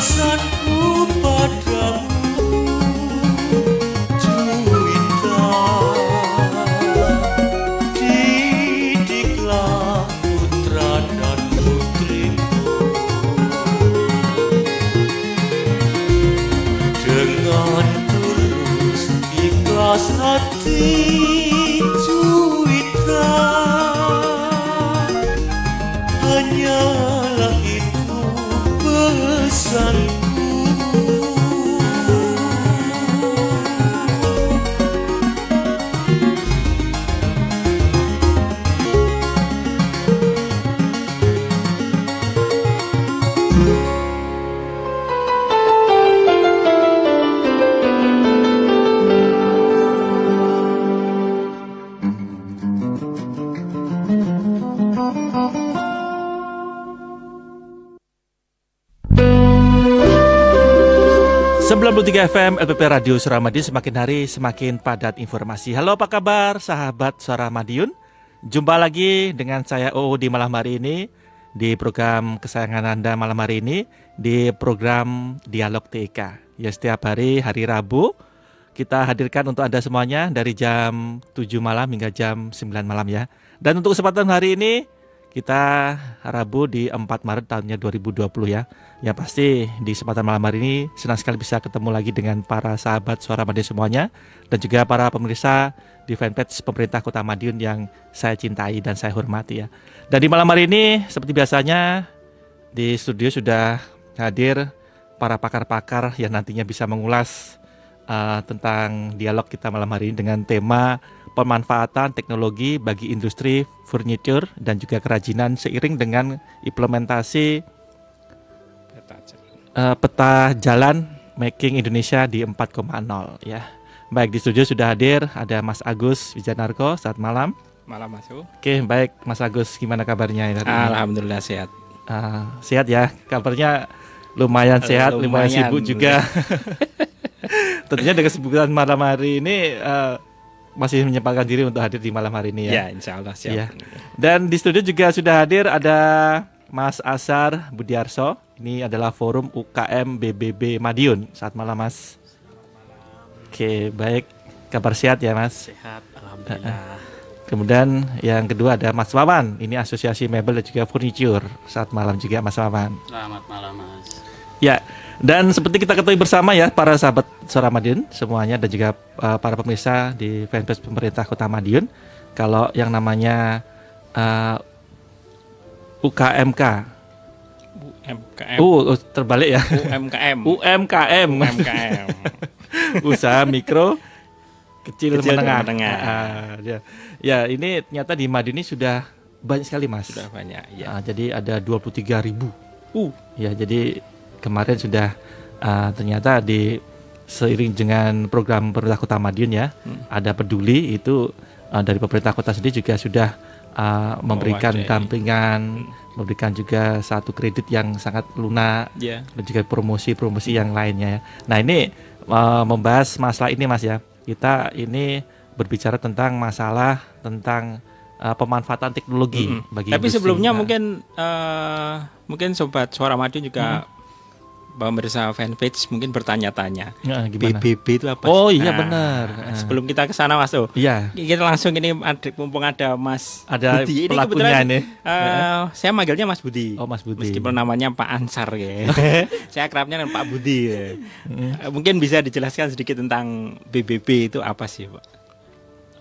sun. 103 FM LPP Radio Suramadi semakin hari semakin padat informasi. Halo apa kabar sahabat Suramadiun? Jumpa lagi dengan saya OO di malam hari ini di program kesayangan Anda malam hari ini di program Dialog TK. Ya setiap hari hari Rabu kita hadirkan untuk Anda semuanya dari jam 7 malam hingga jam 9 malam ya. Dan untuk kesempatan hari ini kita Rabu di 4 Maret tahunnya 2020 ya. Ya pasti di kesempatan malam hari ini senang sekali bisa ketemu lagi dengan para sahabat suara Madiun semuanya dan juga para pemirsa di fanpage pemerintah Kota Madiun yang saya cintai dan saya hormati ya. Dan di malam hari ini seperti biasanya di studio sudah hadir para pakar-pakar yang nantinya bisa mengulas uh, tentang dialog kita malam hari ini dengan tema pemanfaatan teknologi bagi industri furniture dan juga kerajinan seiring dengan implementasi uh, peta jalan making Indonesia di 4,0 ya. Baik di studio sudah hadir ada Mas Agus Wijanarko saat malam. Malam masuk. Oke baik Mas Agus gimana kabarnya hari ini? Alhamdulillah sehat. Ah, sehat ya kabarnya lumayan sehat lumayan, Lumayan. sibuk juga. Tentunya dengan kesibukan malam hari ini eh, masih menyempatkan diri untuk hadir di malam hari ini ya. Ya, insya Allah siap. Iya. Dan di studio juga sudah hadir ada Mas Asar Budiarso. Ini adalah forum UKM BBB Madiun. Saat malam Mas. Oke, baik. Kabar sehat ya Mas. Sehat, alhamdulillah. Kemudian yang kedua ada Mas Wawan. Ini Asosiasi Mebel dan juga Furniture. Saat malam juga Mas Wawan. Selamat malam Mas. Ya, dan seperti kita ketahui bersama ya para sahabat Suara Madiun semuanya dan juga uh, para pemirsa di fanpage pemerintah Kota Madiun, kalau yang namanya uh, UKMK, UMKM. uh, uh, terbalik ya, UMKM. UMKM, UMKM. usaha mikro kecil, Kecil menengah. menengah. Ah, ya. ya, ini ternyata di Madiun ini sudah banyak sekali mas. Sudah banyak. Ya. Ah, jadi ada 23 ribu. Uh, Ya, jadi kemarin sudah uh, ternyata di seiring dengan program pemerintah Kota Madiun ya, Hmm. ada peduli itu uh, dari pemerintah kota sendiri juga sudah uh, memberikan Mewadahi. dampingan, Hmm. memberikan juga satu kredit yang sangat lunak ya. dan juga promosi-promosi yang lainnya ya. Nah, ini uh, membahas masalah ini Mas ya. Kita ini berbicara tentang masalah tentang uh, pemanfaatan teknologi Mm-mm. bagi Tapi industri. sebelumnya Nah, mungkin eh, mungkin sobat Suara Madiun juga pemirsa fanpage mungkin bertanya-tanya. nah, gimana? BBB itu apa? Oh, iya Nah, benar. Sebelum kita ke sana Mas tuh. Iya. Kita langsung ini ada mumpung ada Mas Ada Budi. Ini pelakunya kebetulan nih. eh, saya manggilnya Mas Budi. Oh, Mas Budi. Meskipun namanya Pak Ansar ya. saya akrabnya dengan Pak Budi. ya. Eh, Mungkin bisa dijelaskan sedikit tentang BBB itu apa sih, Pak?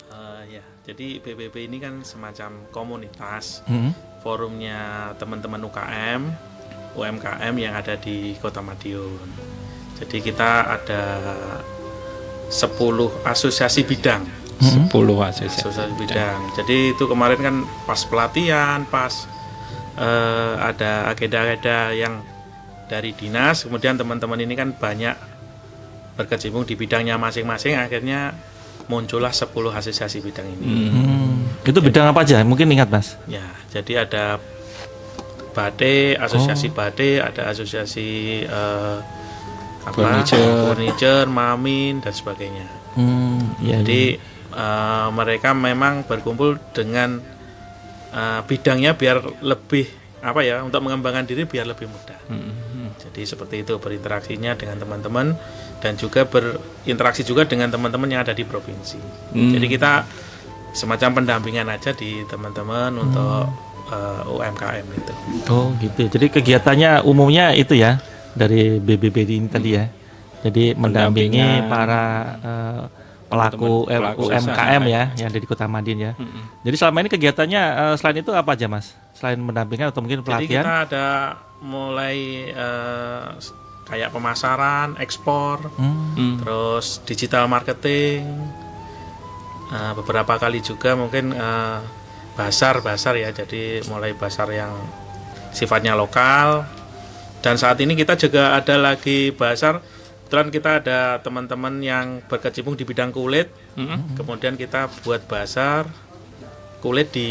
Eh, ya, jadi BBB ini kan semacam komunitas Hmm. forumnya teman-teman UKM, UMKM yang ada di Kota Madiun. Jadi kita ada 10 asosiasi bidang, Hmm. 10 asosiasi. asosiasi bidang. Jadi itu kemarin kan pas pelatihan, pas eh, ada agenda-agenda yang dari dinas, kemudian teman-teman ini kan banyak berkecimpung di bidangnya masing-masing, akhirnya muncullah 10 asosiasi bidang ini. Hmm. Itu bidang apa aja? Mungkin ingat Mas. Ya, jadi ada Bate, asosiasi Bate, ada asosiasi eh, apa? Furniture. furniture, mamin dan sebagainya. Hmm, iya, Jadi eh, mereka memang berkumpul dengan eh, bidangnya biar lebih apa ya untuk mengembangkan diri biar lebih mudah. Hmm. Jadi seperti itu berinteraksinya dengan teman-teman dan juga berinteraksi juga dengan teman-teman yang ada di provinsi. Hmm. Jadi kita semacam pendampingan aja di teman-teman untuk eh, UMKM itu. Oh gitu. Jadi kegiatannya umumnya itu ya dari BBB ini tadi ya. Jadi mendampingi para eh, pelaku, Teman-teman pelaku UMKM ya yang ada di Kota Madin ya. Mm-mm. Jadi selama ini kegiatannya eh, selain itu apa aja mas? Selain mendampingan atau mungkin Jadi pelatihan? kita ada mulai eh, kayak pemasaran, ekspor, Hmm. Hmm. terus digital marketing, eh, beberapa kali juga mungkin eh, basar basar ya, jadi mulai basar yang sifatnya lokal. Dan saat ini kita juga ada lagi basar. Kebetulan kita ada teman-teman yang berkecimpung di bidang kulit. Mm-mm. Kemudian kita buat basar kulit di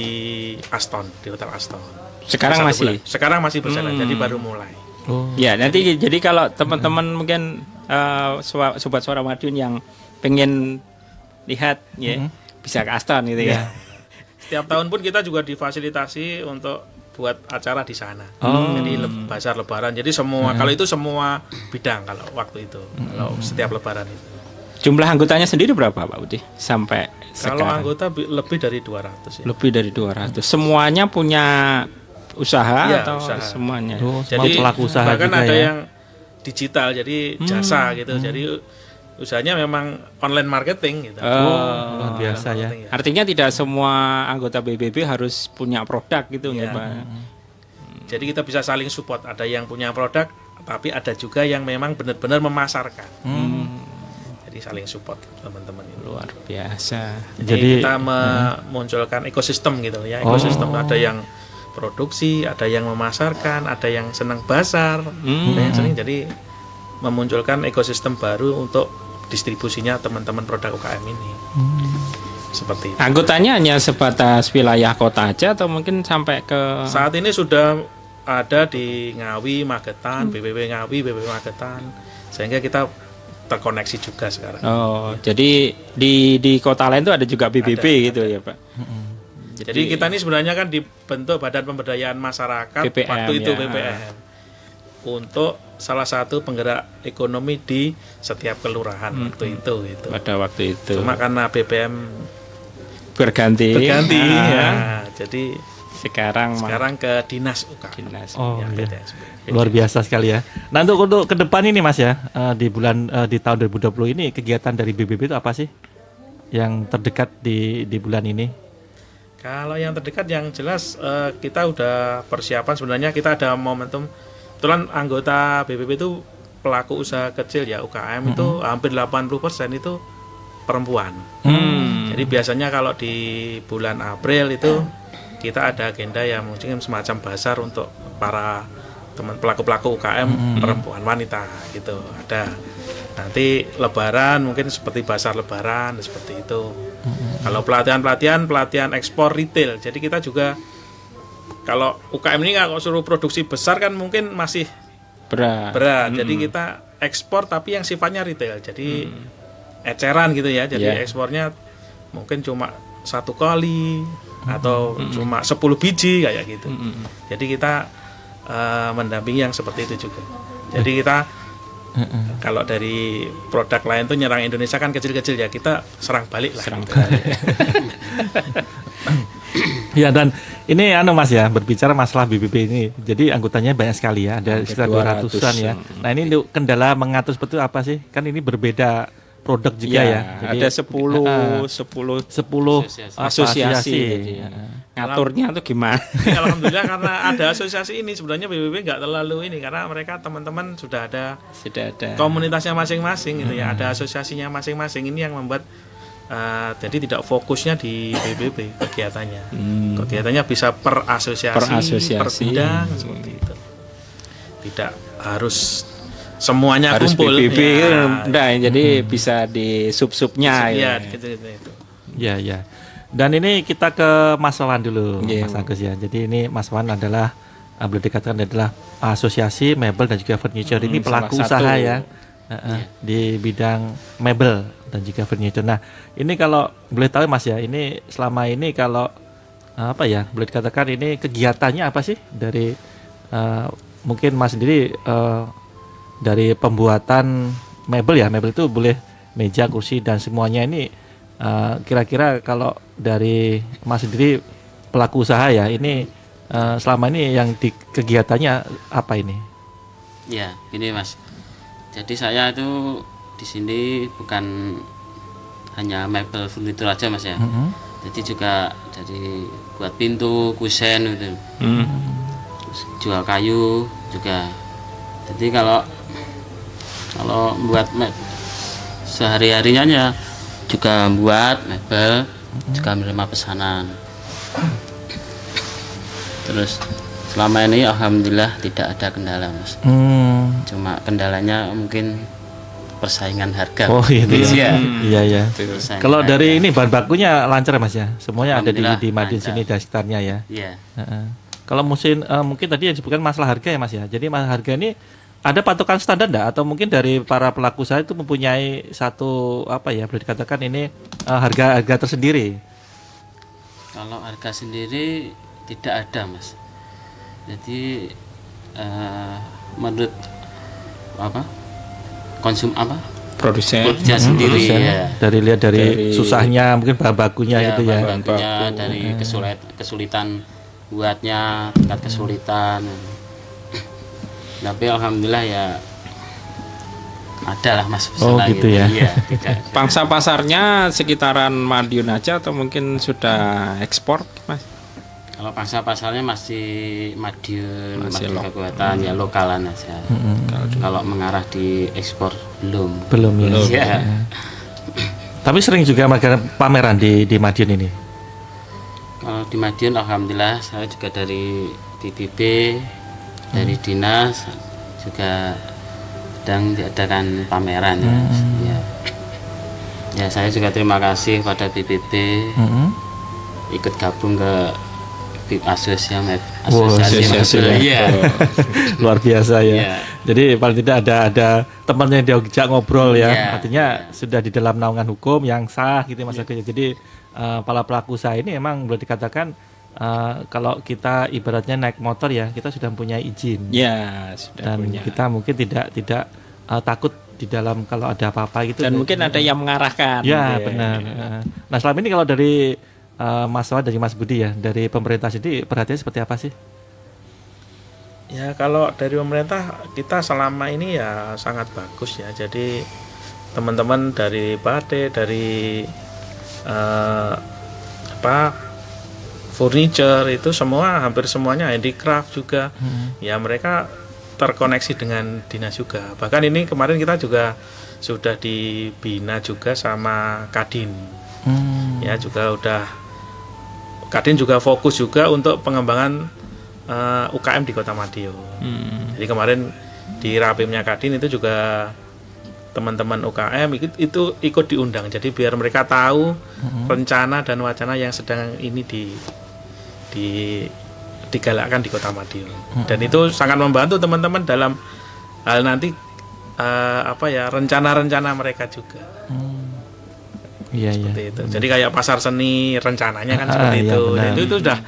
Aston, di Hotel Aston. Sekarang Satu masih. bulan. Sekarang masih berjalan, Hmm. jadi baru mulai. Oh. Ya, nanti jadi kalau teman-teman mungkin eh, swa- sobat suara Madiun yang pengen lihat ya bisa ke Aston gitu ya. Setiap tahun pun kita juga difasilitasi untuk buat acara di sana. Oh. Jadi le- bazar lebaran. Jadi semua kalau itu semua bidang kalau waktu itu. Kalau setiap lebaran itu. Jumlah anggotanya sendiri berapa Pak Budi? Sampai Kalau sekarang anggota bi- lebih dari 200 ya. lebih dari 200. Semuanya punya usaha Iya, atau usaha. semuanya? Oh, semua Jadi pelaku usaha bahkan juga ada ya. yang digital jadi jasa gitu. Jadi usahanya memang online marketing gitu. Oh, luar biasa ya. Marketing Artinya tidak semua anggota BBB harus punya produk gitu Iya. nggak, Pak? Jadi kita bisa saling support. Ada yang punya produk, tapi ada juga yang memang benar-benar memasarkan. Jadi saling support teman-teman itu. Luar biasa. Jadi, Jadi kita memunculkan ekosistem gitu ya. Ekosistem Oh. ada yang produksi, ada yang memasarkan, ada yang senang basar, Hmm. ada yang sering jadi memunculkan ekosistem baru untuk distribusinya teman-teman produk UKM ini. Seperti itu. Anggotanya hanya sebatas wilayah kota aja atau mungkin sampai ke Saat ini sudah ada di Ngawi, Magetan, BPW Ngawi, BPW Magetan, sehingga kita terkoneksi juga sekarang. Oh, jadi di di kota lain tuh ada juga BBB Ada, gitu ya, Pak. Jadi kita ini sebenarnya kan dibentuk Badan Pemberdayaan Masyarakat BPM, waktu itu ya. BPM untuk salah satu penggerak ekonomi di setiap kelurahan waktu itu gitu. Pada waktu itu Cuma karena BPM berganti. berganti Ah, ya, jadi Sekarang sekarang ke dinas UKM. dinas. Oh, yang iya. Luar biasa sekali ya. Nah untuk untuk ke depan ini mas ya eh, di bulan eh, di tahun 2020 ini kegiatan dari BBB itu apa sih yang terdekat di di bulan ini? Kalau yang terdekat yang jelas eh, kita udah persiapan sebenarnya kita ada momentum kebetulan anggota BPP itu pelaku usaha kecil ya UKM itu hampir 80% itu perempuan. Hmm. Jadi biasanya kalau di bulan April itu kita ada agenda yang mungkin semacam basar untuk para teman pelaku-pelaku UKM perempuan wanita gitu. Ada. Nanti lebaran mungkin seperti basar lebaran seperti itu. Kalau pelatihan-pelatihan pelatihan ekspor retail. Jadi kita juga kalau UKM ini kalau suruh produksi besar kan mungkin masih berat. berat. Jadi kita ekspor tapi yang sifatnya retail. Jadi eceran gitu ya. Jadi Ya. ekspornya mungkin cuma satu kali atau cuma 10 biji kayak gitu. Jadi kita eh, mendampingi yang seperti itu juga. Jadi kita kalau dari produk lain tuh nyerang Indonesia kan kecil-kecil ya. Kita serang balik lah Serang gitu. Ya dan ini anu Mas ya berbicara masalah BBB ini. Jadi anggotanya banyak sekali ya, ada sekitar 200-an. 200-an ya. Nah, ini untuk kendala mengatur seperti apa sih? Kan ini berbeda produk juga ya. Jadi ada 10 10 10 asosiasi. asosiasi. jadi. Ngaturnya tuh gimana? Alhamdulillah karena ada asosiasi ini sebenarnya BBB nggak terlalu ini karena mereka teman-teman sudah ada Sudah ada. komunitasnya masing-masing gitu ya ada asosiasinya masing-masing ini yang membuat eh, jadi tidak fokusnya di BBB kegiatannya Hmm. kegiatannya bisa per asosiasi Per asosiasi. per bidang seperti itu tidak harus semuanya harus kumpul BBB ya, enggak, jadi bisa di sub-subnya ya, ya. gitu, gitu, gitu. Ya, ya. Dan ini kita ke Mas Wan dulu, Iya. Mas Agus ya. Jadi ini Mas Wan adalah eh, boleh dikatakan adalah asosiasi mebel dan juga furniture. ini Hmm, pelaku salah usaha satu. ya. Eh, eh, di bidang mebel dan juga furniture. Nah, ini kalau boleh tahu Mas ya, ini selama ini kalau eh, apa ya, boleh dikatakan ini kegiatannya apa sih dari eh, mungkin Mas sendiri eh, dari pembuatan mebel ya mebel itu boleh meja kursi dan semuanya ini kira-kira kalau dari mas sendiri pelaku usaha ya ini eh, selama ini yang di kegiatannya apa ini Ya, gini Mas. Jadi saya itu di sini bukan hanya mebel furnitur aja Mas ya. Mhm. Jadi juga jadi buat pintu, kusen gitu. Hmm. Terus jual kayu juga. Jadi kalau kalau buat me- sehari-harinya ya juga buat mebel, juga menerima pesanan. Terus selama ini alhamdulillah tidak ada kendala Mas. Hmm. cuma kendalanya mungkin persaingan harga Oh gitu ya. Iya. Iya ya. Persaingan Kalau harga. dari ini bahan bakunya lancar ya, Mas ya. Semuanya ada di di lancar. sini dan sekitarnya ya. Iya. Heeh. Kalau musim eh, mungkin tadi yang disebutkan masalah harga ya Mas ya. Jadi masalah harga ini ada patokan standar enggak atau mungkin dari para pelaku usaha itu mempunyai satu apa ya boleh dikatakan ini eh, harga harga tersendiri. kalau harga sendiri tidak ada mas jadi eh, menurut apa? Konsum apa? Produsen. produsen sendiri Produsen, ya. Dari lihat dari, Dari- susahnya mungkin bahan bakunya Ya, gitu ya. bahan bakunya dari kesulit kesulitan buatnya tingkat kesulitan. Tapi alhamdulillah ya ada lah mas Oh, pesanan gitu ya. iya Pangsa pasarnya sekitaran Madiun aja atau mungkin sudah ekspor? Kalau pangsa pasarnya masih Madiun, Masih masih kekuatan ya lokalan aja. Kalau mengarah di ekspor belum. Belum ya. Belum. Ya. Tapi sering juga pameran di di Madiun ini. Kalau di Madiun alhamdulillah saya juga dari PBB, dari dinas juga sedang diadakan pameran ya. ya. Ya saya juga terima kasih pada PBB Mhm. ikut gabung ke Ya. Wow, Asosiasi asosiasi Mebel. ya. Iya. Luar biasa ya. Iya. Jadi paling tidak ada ada temannya yang diajak ngobrol ya. Iya. Artinya sudah di dalam naungan hukum yang sah gitu Mas Agus. Jadi eh, para pelaku usaha ini memang boleh dikatakan eh, kalau kita ibaratnya naik motor ya, kita sudah mempunyai izin. Ya, sudah Dan punya. kita mungkin tidak tidak eh, takut di dalam kalau ada apa-apa gitu. Dan mungkin ada yang mengarahkan. Ya gitu benar. Eh, Nah selama ini kalau dari eh, Mas Wah dari Mas Budi ya, dari pemerintah sendiri perhatian seperti apa sih? Ya kalau dari pemerintah kita selama ini ya sangat bagus ya. Jadi teman-teman dari Bade, dari eh, apa furniture itu semua hampir semuanya handicraft juga. Ya mereka terkoneksi dengan dinas juga. Bahkan ini kemarin kita juga sudah dibina juga sama Kadin. Hmm. Ya juga udah Kadin juga fokus juga untuk pengembangan eh, UKM di Kota Madiun. Hmm. Jadi kemarin di rapimnya Kadin itu juga teman-teman UKM itu, itu ikut diundang. Jadi biar mereka tahu rencana dan wacana yang sedang ini di di digalakkan di Kota Madiun. Dan itu sangat membantu teman-teman dalam hal nanti eh, apa ya rencana-rencana mereka juga Iya iya. seperti itu. Jadi kayak pasar seni rencananya kan Ah, seperti iya, itu. benar. Dan itu itu sudah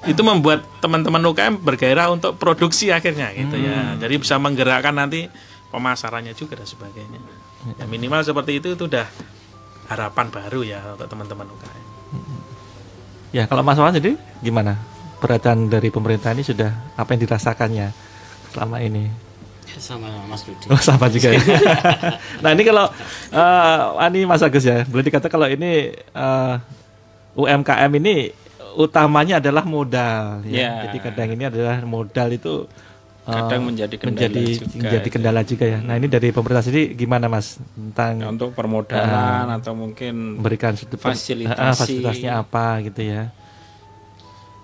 itu membuat teman-teman UKM bergairah untuk produksi akhirnya gitu ya. Hmm. Jadi bisa menggerakkan nanti pemasarannya juga dan sebagainya. Ya, minimal seperti itu itu udah harapan baru ya untuk teman-teman UKM. Ya kalau Mas Wawan jadi gimana? Perhatian dari pemerintah ini sudah apa yang dirasakannya selama ini? Ya, sama Mas Rudi. Oh sama juga ya. nah ini kalau eh ini Mas Agus ya, boleh dikata kalau ini eh, UMKM ini utamanya adalah modal. Ya. Ya. Jadi kadang ini adalah modal itu eh, Kadang menjadi kendala menjadi, juga menjadi itu. kendala juga ya. Nah ini dari pemerintah sendiri gimana Mas tentang Untuk permodalan atau mungkin memberikan suatu fasilitasi. Ah, fasilitasnya apa gitu ya?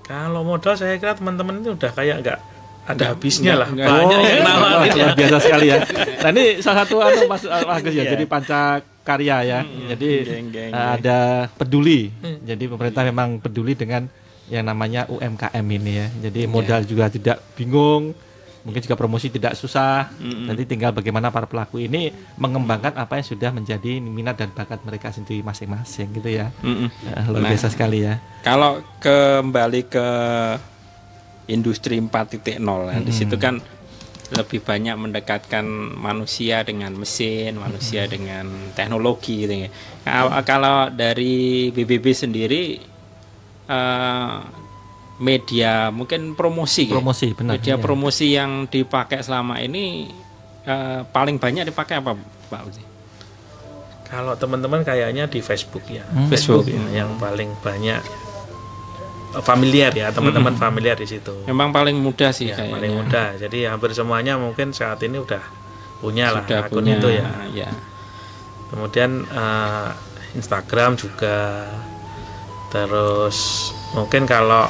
Kalau modal saya kira teman-teman itu udah kayak nggak ada habisnya lah. nggak. Banyak Oh, yang nawarin ya. luar biasa sekali ya. Nah ini salah satu anu Mas uh, Agus ya, jadi panca karya ya. jadi Geng, geng, geng. ada peduli. Jadi pemerintah memang peduli dengan yang namanya UMKM ini ya. Jadi modal juga tidak bingung. Mungkin juga promosi tidak susah. Nanti tinggal bagaimana para pelaku ini mengembangkan apa yang sudah menjadi minat dan bakat mereka sendiri masing-masing gitu ya. Uh, luar Nah. biasa sekali ya. Kalau kembali ke industri 4.0 ya, di situ kan lebih banyak mendekatkan manusia dengan mesin, manusia dengan teknologi gitu ya. Kalau, kalau dari BBB sendiri eh, media mungkin promosi, ya? Promosi, benar, Media iya. promosi yang dipakai selama ini eh, paling banyak dipakai apa, Pak Uzi? Kalau teman-teman kayaknya di Facebook ya. Hmm. Facebook, ya, yang paling banyak familiar ya, teman-teman familiar di situ. Memang paling mudah sih Ya, kayaknya. paling mudah. Jadi hampir semuanya mungkin saat ini udah punya lah Sudah akun punya itu ya. ya. Kemudian eh, Instagram juga. Terus mungkin kalau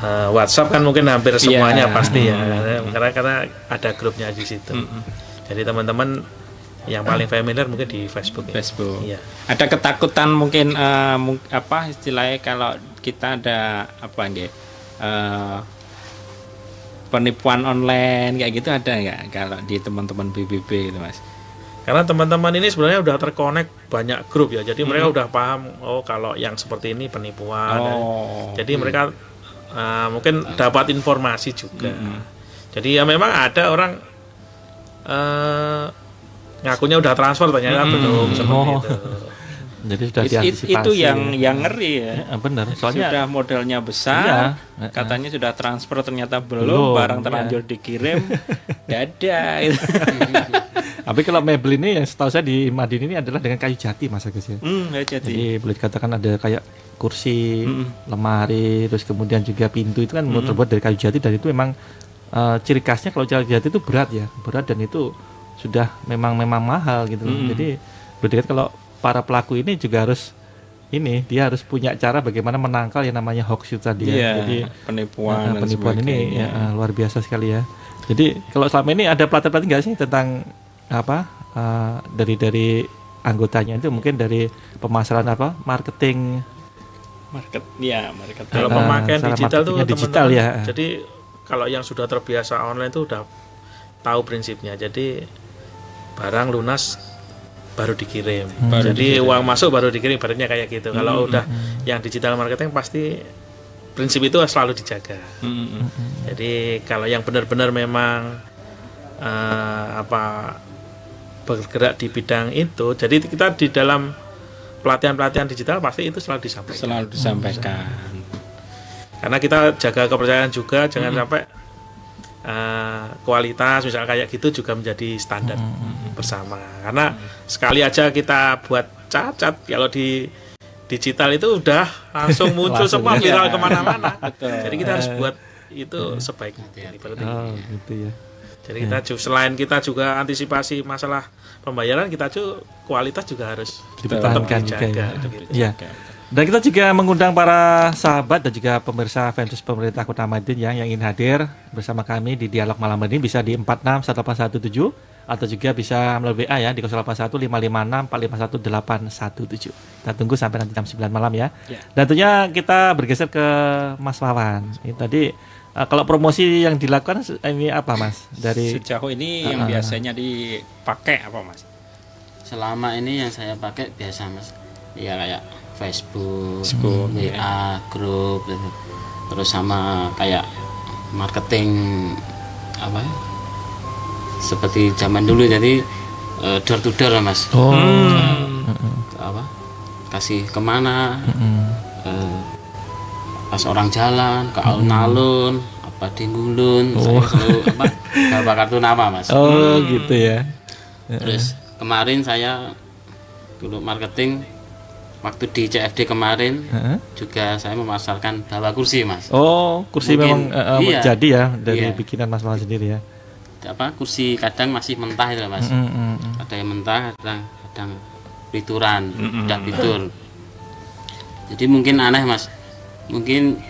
eh, WhatsApp kan mungkin hampir semuanya Iya. pasti ya. Hmm. Karena karena ada grupnya di situ. Mm-mm. Jadi teman-teman yang paling familiar mungkin di Facebook ya. Facebook. Iya. Ada ketakutan mungkin mung- apa istilahnya kalau kita ada apa nggih? eh, penipuan online kayak gitu ada nggak kalau di teman-teman BBB itu Mas? Karena teman-teman ini sebenarnya udah terkonek banyak grup ya. Jadi mereka udah paham oh kalau yang seperti ini penipuan. Oh. Jadi mereka uh, mungkin dapat informasi juga. Jadi ya memang ada orang uh, ngakunya udah transfer ternyata belum seperti Oh. itu. Jadi sudah It- itu yang ya. yang ngeri ya. Ya, benar. Soalnya sudah modalnya besar, Iya, katanya sudah transfer ternyata belum, Belum, barang iya. terlanjur dikirim, dada. gitu. tapi kalau mebel ini yang setahu saya di Madin ini adalah dengan kayu jati Mas Agus ya. Hmm, nggak jadi. Jadi boleh dikatakan ada kayak kursi, Mm. lemari, terus kemudian juga pintu itu kan terbuat dari kayu jati dan itu memang eh, ciri khasnya kalau kayu jati itu berat ya, berat dan itu sudah memang memang mahal gitu. Mm. Jadi dikatakan kalau para pelaku ini juga harus ini dia harus punya cara bagaimana menangkal yang namanya hoax itu tadi ya. Iya, Jadi penipuan, Nah, penipuan ini ya, luar biasa sekali ya. Jadi kalau selama ini ada pelatihan-pelatihan nggak sih tentang apa eh, dari dari anggotanya itu mungkin dari pemasaran apa marketing market, ya market. Kalau pemakaian digital tuh digital teman-teman, ya. Jadi kalau yang sudah terbiasa online tuh udah tahu prinsipnya. Jadi barang lunas baru dikirim. Baru Jadi uang masuk baru dikirim, barunya kayak gitu. Kalau udah Hmm. yang digital marketing pasti prinsip itu selalu dijaga. Mm, mm, Jadi kalau yang benar-benar memang eh, apa bergerak di bidang itu, jadi kita di dalam pelatihan-pelatihan digital pasti itu selalu disampaikan. selalu disampaikan. Karena kita jaga kepercayaan juga, jangan sampai eh, kualitas misalnya kayak gitu juga menjadi standar bersama. Karena sekali aja kita buat cacat kalau di digital itu udah langsung muncul Langsung, semua ya. viral ke mana-mana. Jadi kita harus buat itu sebaik mungkin. Berarti oh gitu ya. Jadi kita ju- selain kita juga antisipasi masalah pembayaran, kita juga kualitas juga harus Dipertahankan tetap juga dijaga. ya. gitu. Iya. Dan kita juga mengundang para sahabat dan juga pemirsa Ventus Pemerintah Kota Madin ya, yang ingin hadir bersama kami di dialog malam ini bisa di 461817 atau juga bisa melalui WA ya di 081 556 451 817. Kita tunggu sampai nanti jam 9 malam ya. Ya. Dan tentunya kita bergeser ke Mas Wawan. Ini tadi eh, kalau promosi yang dilakukan ini apa Mas? Dari Sejauh ini yang Ah. biasanya dipakai apa Mas? selama ini yang saya pakai biasa mas ya kayak Facebook, Facebook, WA, grup gitu. terus sama kayak marketing apa ya? Seperti zaman dulu jadi eh, door to door lah, mas. Oh. apa? Kasih ke mana? Mm. eh, pas orang jalan ke alun-alun apa di Ngulun saya selalu apa? Bawa kartu nama mas. Oh, gitu ya. Terus kemarin saya dulu marketing waktu di CFD kemarin Heeh. juga saya memasarkan bawa kursi mas. Oh, kursi Mungkin- memang eh, iya. jadi ya dari Iya. bikinan Mas Wawan sendiri ya. Apa kursi kadang masih mentah itu mas. Mm, mm, mm. Ada yang mentah, kadang kadang pituran, udah pitur. Jadi mungkin aneh mas. Mungkin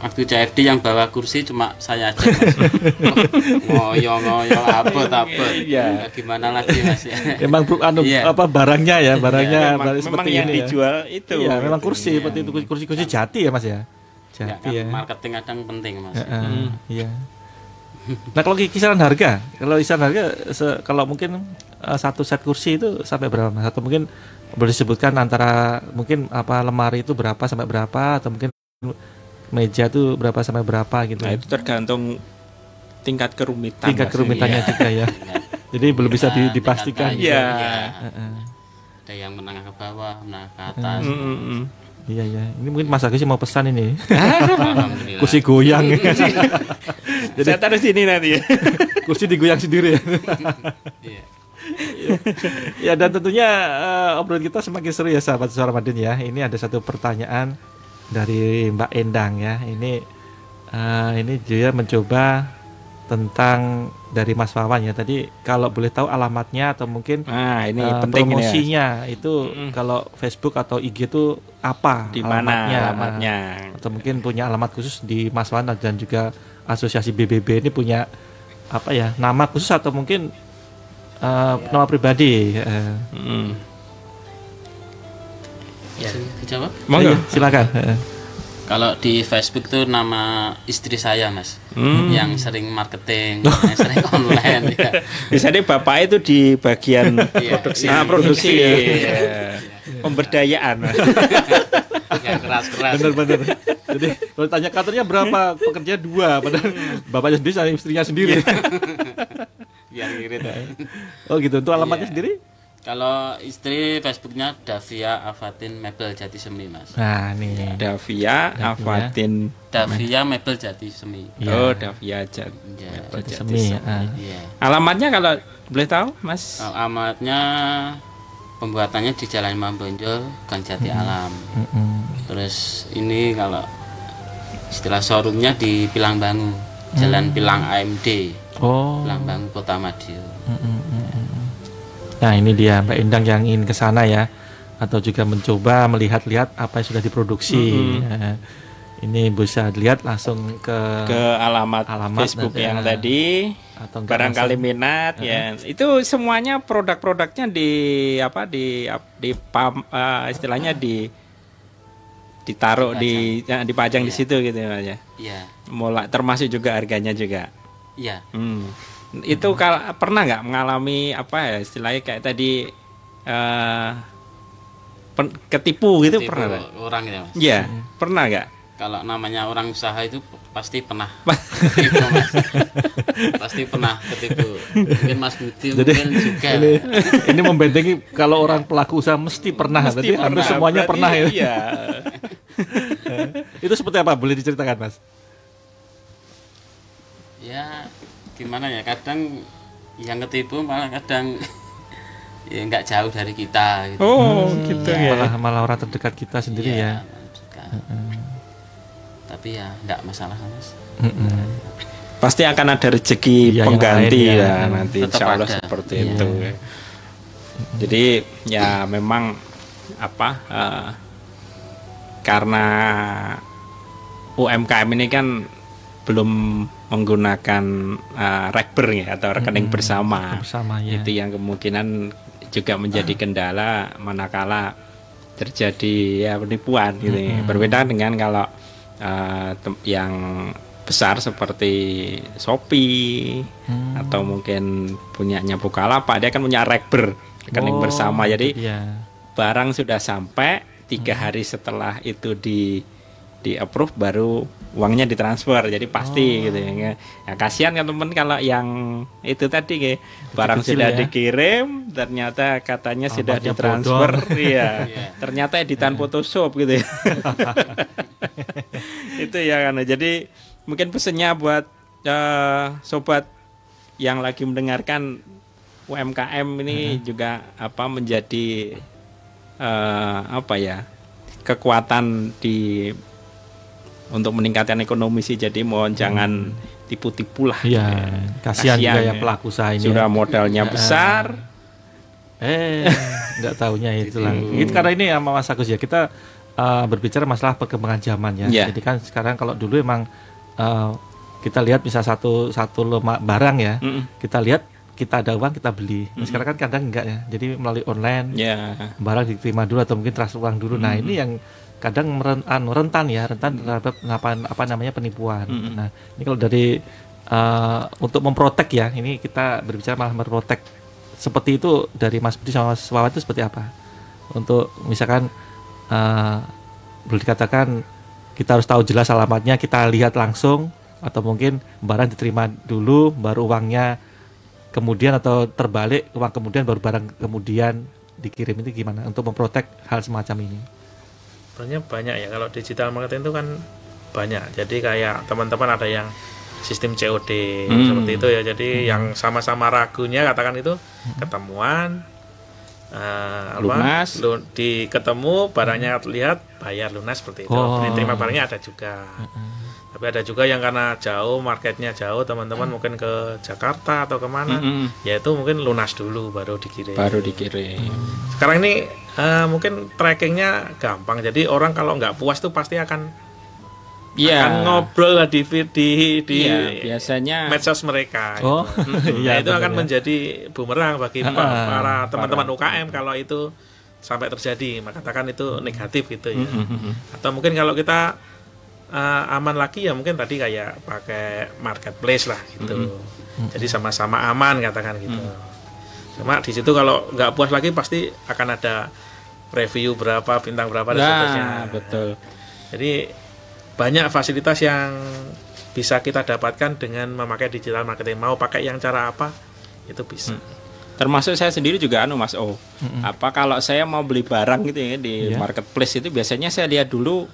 waktu CFD yang bawa kursi cuma saya aja ngoyo ngoyo apa apa. Iya. Gimana lagi mas ya. Memang bro, anu Iya. apa barangnya ya, barangnya memang, barang memang seperti yang ini ya. dijual itu. Iya, memang kursi seperti itu kursi-kursi jati ya Mas ya. Ya, Jati kan ya. marketing kadang penting mas. Heeh, Iya. Nah kalau kisaran harga, kalau kisaran harga kalau mungkin eh, satu set kursi itu sampai berapa mas? Atau mungkin boleh disebutkan antara mungkin apa lemari itu berapa sampai berapa atau mungkin meja itu berapa sampai berapa gitu? Nah, itu tergantung tingkat kerumitan. tingkat kerumitannya Iya. juga ya. Jadi belum bisa di- Nah, dipastikan. Iya. iya. Heeh. Ada yang menengah ke bawah, menengah ke atas. Mm, mm. Iya ya. Ini mungkin Mas Agus sih mau pesan ini. Alhamdulillah. Kursi goyang. Saya taruh sini nanti ya. Kursi digoyang sendiri ya. Iya. ya dan tentunya eh, obrolan kita semakin seru ya sahabat suara Madin ya. Ini ada satu pertanyaan dari Mbak Endang ya. Ini eh, ini dia mencoba tentang dari Mas Wawan ya. Tadi kalau boleh tahu alamatnya atau mungkin Nah, ini eh, penting ini ya. promosinya itu Mm-mm. kalau Facebook atau IG itu apa Di mana alamatnya? atau mungkin punya alamat khusus di Mas Wawan dan juga asosiasi BBB ini punya apa ya nama khusus atau mungkin eh, nama pribadi eh, Mm. Bisa dijawab? Monggo. iya, silakan Kalau di Facebook tuh nama istri saya mas, Hmm. yang sering marketing, yang sering online. ya. Bisa deh bapak itu di bagian Iya. produksi. Ah, produksi. Iya. Pemberdayaan. Yang keras-keras. bener-bener jadi kalau tanya kantornya berapa pekerja dua padahal bapaknya sendiri sama istrinya sendiri Biar ngirit. ya. oh gitu untuk alamatnya sendiri Kalau istri Facebooknya Davia Avatin Mebel Jati Semi mas. nah nih Davia, Avatin. Davia Mebel Jati Semi. Iya. Oh, Davia Jat. Ya. Jati semi ah. Iya. Alamatnya kalau boleh tahu, Mas? Alamatnya pembuatannya di Jalan Imam Bonjol, Gang Jati Alam. Mm-mm. Terus ini kalau istilah showroomnya di Pilang Bangu, Jalan Pilang AMD, oh Pilang Bangu Kota Madiun. Nah ini dia Mbak Endang yang ingin ke sana ya atau juga mencoba melihat-lihat apa yang sudah diproduksi. Eh, ini bisa dilihat langsung ke, Ke alamat, Alamat Facebook nanti, yang ah. tadi. atau Barangkali langsung- minat ya. Itu semuanya produk-produknya di apa di di pam eh, istilahnya di ditaruh di ya, dipajang di Iya. situ gitu ya. Iya, Mulai termasuk juga harganya juga. iya. Hmm. Itu kalau pernah nggak mengalami apa ya istilahnya kayak tadi pen- ketipu gitu Tipe pernah nggak? orang ya mas. Iya, pernah nggak? Kalau namanya orang usaha itu pasti pernah ketipu mas. pasti pernah ketipu. Mungkin Mas Budi Jadi, mungkin juga. ini, ini membentengi kalau orang pelaku usaha mesti pernah, Mesti berarti hampir pernah. semuanya Berarti pernah ya. Iya. Itu seperti apa? Boleh diceritakan mas? Ya gimana ya kadang yang ketipu malah kadang ya nggak jauh dari kita gitu. Oh, gitu ya. Malah malah orang terdekat kita sendiri Iya, ya. dekat. Tapi ya nggak masalah mas. Mm-mm. Pasti akan ada rezeki Iya, yang pengganti lain, ya. ya nanti Tetap insya Allah ada. seperti Iya. itu. Jadi ya memang apa eh, karena UMKM ini kan belum menggunakan eh, rekber ya atau rekening bersama. Bersama ya. Itu yang kemungkinan juga menjadi kendala manakala terjadi ya penipuan gitu. ya. Berbeda dengan kalau tem- yang besar seperti Shopee Hmm. atau mungkin punyanya Bukalapak dia kan punya rekber rekening Oh, bersama. Jadi iya. barang sudah sampai tiga hari setelah itu di di approve baru uangnya ditransfer jadi pasti gitu ya. ya kasihan kan temen kalau yang itu tadi kayak barang Kecil sudah ya. dikirim ternyata katanya sudah Alamatnya ditransfer. Iya. Iya. ternyata editan Photoshop gitu ya. Itu ya kan. Jadi mungkin pesennya buat eh, sobat yang lagi mendengarkan UMKM ini juga apa menjadi eh, apa ya kekuatan di untuk meningkatkan ekonomi sih jadi mohon jangan tipu-tipu lah Iya, kasihan juga yang ya. pelaku usaha ini. sudah modalnya Ya. besar Eh, nggak taunya itulah. Itu karena ini sama Mas Agus ya kita uh, berbicara masalah perkembangan zaman ya. Iya. Jadi kan sekarang kalau dulu emang uh, kita lihat bisa satu satu lemah barang ya, Mm-mm. kita lihat kita ada uang kita beli. Nah, sekarang kan kadang enggak ya. Jadi melalui online ya barang diterima dulu atau mungkin transfer uang dulu. Nah ini yang kadang meren, anu, rentan ya, rentan terhadap apa, apa namanya penipuan. Nah ini kalau dari uh, untuk memprotek ya, ini kita berbicara malah memprotek seperti itu dari Mas Budi sama Mas Wawan itu seperti apa? Untuk misalkan uh, boleh dikatakan kita harus tahu jelas alamatnya, kita lihat langsung atau mungkin barang diterima dulu baru uangnya kemudian atau terbalik uang kemudian baru barang kemudian dikirim itu gimana untuk memprotek hal semacam ini? Sebenarnya banyak ya kalau digital marketing itu kan banyak. Jadi kayak teman-teman ada yang sistem COD Hmm. seperti itu ya. Jadi yang sama-sama ragunya katakan itu ketemuan eh, apa, Lunas. lu- di ketemu barangnya lihat bayar lunas seperti itu. Oh. Terima barangnya ada juga. Tapi ada juga yang karena jauh marketnya jauh teman-teman mungkin ke Jakarta atau ke mana, Mm-mm. ya itu mungkin lunas dulu baru dikirim. baru dikirim Sekarang ini eh, mungkin trackingnya gampang. Jadi orang kalau nggak puas tuh pasti akan Iya. akan ngobrol lah di di di Iya, biasanya medsos mereka. Oh, gitu. iya Nah, itu benar akan ya. menjadi bumerang bagi Ah, para teman-teman UKM kalau itu sampai terjadi, maka katakan itu negatif gitu ya. Atau mungkin kalau kita eh, aman lagi ya mungkin tadi kayak pakai marketplace lah gitu. Jadi sama-sama aman katakan gitu. Cuma di situ kalau nggak puas lagi pasti akan ada review berapa bintang berapa dan seterusnya. Nah, betul. Jadi banyak fasilitas yang bisa kita dapatkan dengan memakai digital marketing. Mau pakai yang cara apa itu bisa. Termasuk saya sendiri juga anu Mas O. Apa kalau saya mau beli barang gitu ya di Iya. marketplace itu biasanya saya lihat dulu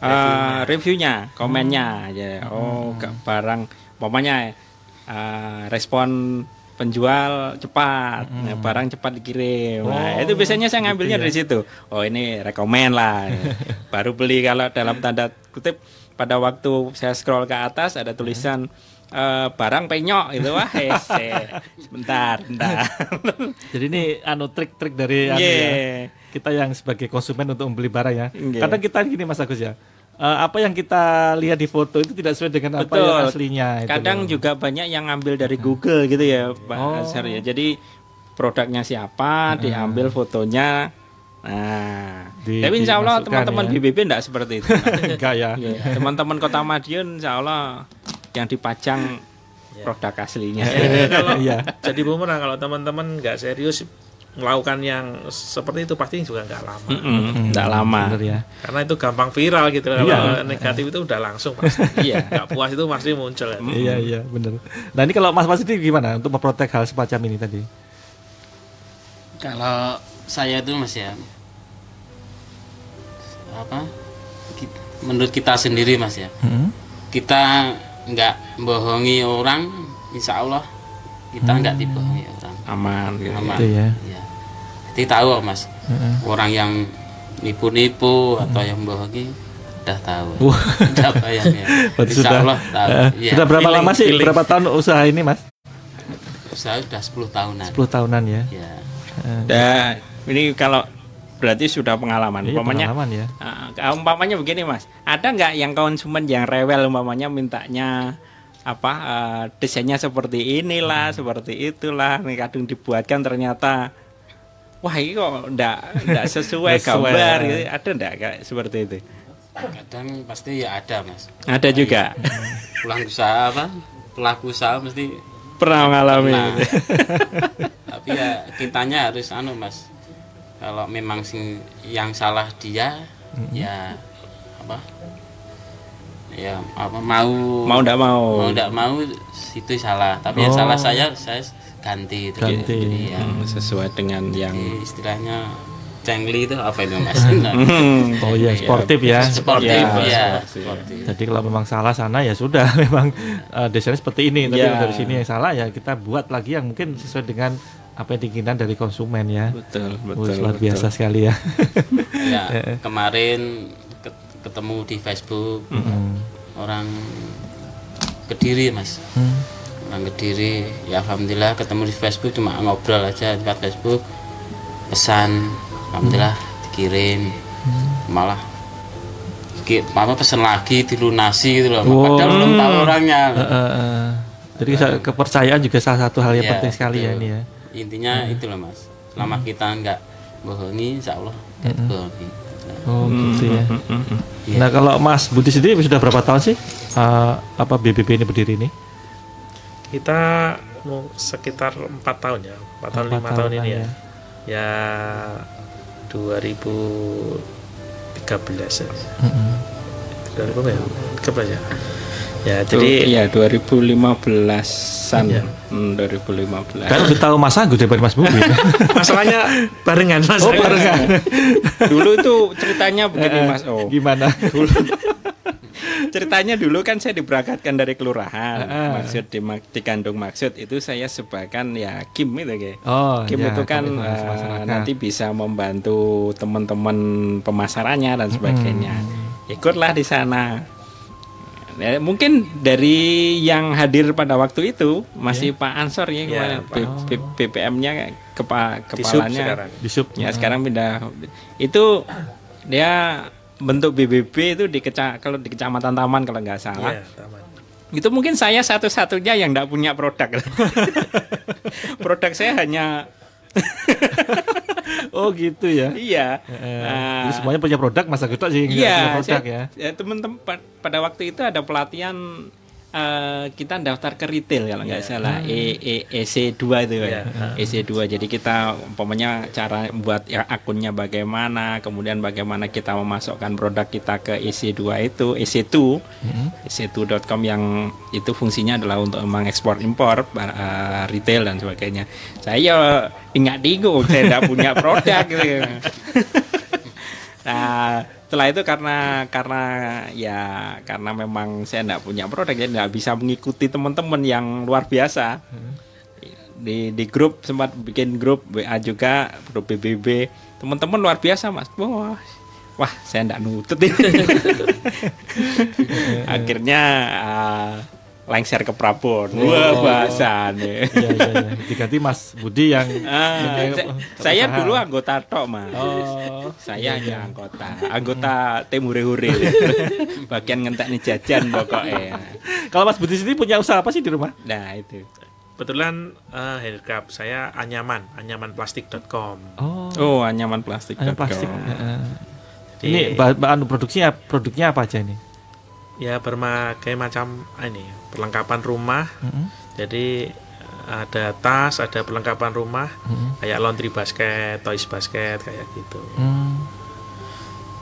uh, reviewnya, komennya ya. Oh, ke barang umpamanya uh, respon penjual cepat, nah, barang cepat dikirim. Nah, itu biasanya saya ngambilnya dari situ. Oh, ini rekomen lah. Baru beli kalau dalam tanda kutip pada waktu saya scroll ke atas ada tulisan eh, barang penyok itu wah hese. sebentar, sebentar. Jadi ini anu trik-trik dari anu ya, Iya. kita yang sebagai konsumen untuk membeli barang ya. Iya. Kadang kita gini Mas Agus ya. Eh, apa yang kita lihat di foto itu tidak sesuai dengan apa yang Betul. aslinya. itu Kadang loh. juga banyak yang ngambil dari Google gitu ya, Pak Oh. Azhar ya. Jadi produknya siapa, diambil fotonya. Nah, Di- tapi insya Allah teman-teman ya. BBB enggak seperti itu. enggak ya. Iya, Teman-teman Kota Madiun insya Allah yang dipajang produk aslinya. Jadi kalau Iya. jadi bumerang kalau teman-teman nggak serius melakukan yang seperti itu pasti juga nggak lama. Nggak lama. Bener ya. Karena itu gampang viral gitu. Kalau Iya. negatif itu udah langsung pasti. Iya. Nggak puas itu pasti muncul. kan. Iya iya benar. Nah ini kalau Mas Mas ini gimana untuk memprotek hal semacam ini tadi? Kalau saya itu mas ya apa? Menurut kita sendiri mas ya, Hmm? kita nggak bohongi orang, insya Allah kita nggak dibohongi orang. Aman gitu. Aman. Itu ya. Ya. Jadi tahu mas, orang yang nipu-nipu atau yang bohongi udah tahu. Wah. Udah bayang ya. Insya sudah Allah tahu. eh, Iya. sudah berapa Feeling, lama sih? feeling. Berapa tahun usaha ini Mas? Usaha udah 10 tahunan. 10 tahunan ya. Ya. Dan ini kalau berarti sudah pengalaman. Iya, Umpamanya pengalaman ya. Ah, umpamanya begini mas, ada nggak yang konsumen yang rewel umpamanya mintanya apa eh, desainnya seperti inilah, seperti itulah, nih kadang dibuatkan ternyata wah ini kok ndak ndak sesuai gambar, gitu. ada ndak kayak seperti itu? Kadang pasti ya ada mas. Ada juga Pulang usaha apa? Pelaku usaha mesti pernah mengalami. Tapi ya kitanya harus anu mas kalau memang sing yang salah dia ya apa ya apa mau Mau ndak mau. mau ndak mau itu salah tapi yang Oh. salah saya saya ganti itu Ganti. Jadi, ya, Hmm, sesuai dengan yang jadi istilahnya cengli itu apa itu mas Hmm, Oh iya, sportif ya. sportif Ya, ya sportif. sportif Jadi kalau memang salah sana ya sudah memang eh, desainnya seperti ini. Tapi Ya. dari sini yang salah ya kita buat lagi yang mungkin sesuai dengan apa yang diinginkan dari konsumen ya. betul Wih, betul. luar betul. biasa sekali ya. ya kemarin ke- ketemu di Facebook Hmm. orang kediri mas Hmm. Orang kediri ya alhamdulillah ketemu di Facebook cuma ngobrol aja lewat Facebook. Pesan alhamdulillah dikirim. Malah ki- apa pesan lagi dilunasi gitu loh. Wow. padahal belum tahu orangnya. Eh, eh, eh. Jadi sa- kepercayaan juga salah satu hal yang Ya, penting sekali ya ini ya. intinya itu loh mas. Selama kita nggak bohongi insya Allah nggak bohongi Oh gitu ya. Mm-mm. Nah kalau Mas Budi sendiri sudah berapa tahun sih eh, apa BBB ini berdiri ini? Kita mau sekitar empat tahun ya, empat tahun lima tahun ini ya. ya. Ya 2013 ya. Mm-mm. 2000 ya? 13 ya. Ya, Itu, jadi iya 2015-an. Iya. Hmm, 2015. Kan lebih tahu Mas Agus daripada Mas Budi. masalahnya barengan Mas. oh, barengan. dulu itu ceritanya begini Mas Oh. Gimana? Ceritanya dulu kan saya diberangkatkan dari kelurahan. Heeh. Maksud di, di kandung maksud itu saya sebagai ya Kim itu kayak. Oh, Kim ya, itu kan masyarakat. nanti bisa membantu teman-teman pemasarannya dan sebagainya. Ikutlah di sana. Ya, mungkin dari yang hadir pada waktu itu masih Pak Ansor ya, Ya, B- B- BPM-nya kepa, Di sub kepalanya sekarang. di sub. Ya sekarang pindah. Itu dia bentuk BBB itu di keca kalau di kecamatan Taman kalau nggak salah. Iya, taman. Itu mungkin saya satu-satunya yang nggak punya produk. produk saya hanya Oh gitu ya. iya. Eh, Nah, jadi semuanya punya produk Mas Agus tok sih iya, punya produk saya- ya. ya, teman-teman pa- pada waktu itu ada pelatihan eh, kita daftar ke retail kalau nggak salah. E, e, EC2 itu ya. EC2 jadi kita umpamanya cara buat ya, akunnya bagaimana kemudian bagaimana kita memasukkan produk kita ke EC2 itu EC2 EC2.com yang itu fungsinya adalah untuk mengekspor impor bar- eh, retail dan sebagainya. Saya ingat digo saya tidak punya produk gitu. Nah, setelah itu karena karena ya karena memang saya tidak punya produk jadi tidak bisa mengikuti teman-teman yang luar biasa. Di di grup sempat bikin grup WA juga, grup BBB. Teman-teman luar biasa, Mas. Wah, wah saya tidak nutut ini. Akhirnya ah, lengser ke Prabon. Wah, bahasa nih. Iya iya iya. Diganti Mas Budi yang Ah, yang- saya, saya dulu anggota tok mas. Oh. Saya hanya anggota, anggota tim hure-hure. Bagian ngentek nih jajan pokoknya. Kalau Mas Budi sendiri punya usaha apa sih di rumah? Nah itu. Kebetulan eh, handicraft saya anyaman, anyamanplastik.com. Oh. Oh anyaman plastik. Jadi, Ini ba- bahan produksinya produknya apa aja ini? Ya berbagai macam ah, ini perlengkapan rumah. Mm-mm. Jadi ada tas, ada perlengkapan rumah, Mm-mm. kayak laundry basket, toys basket kayak gitu. Hmm.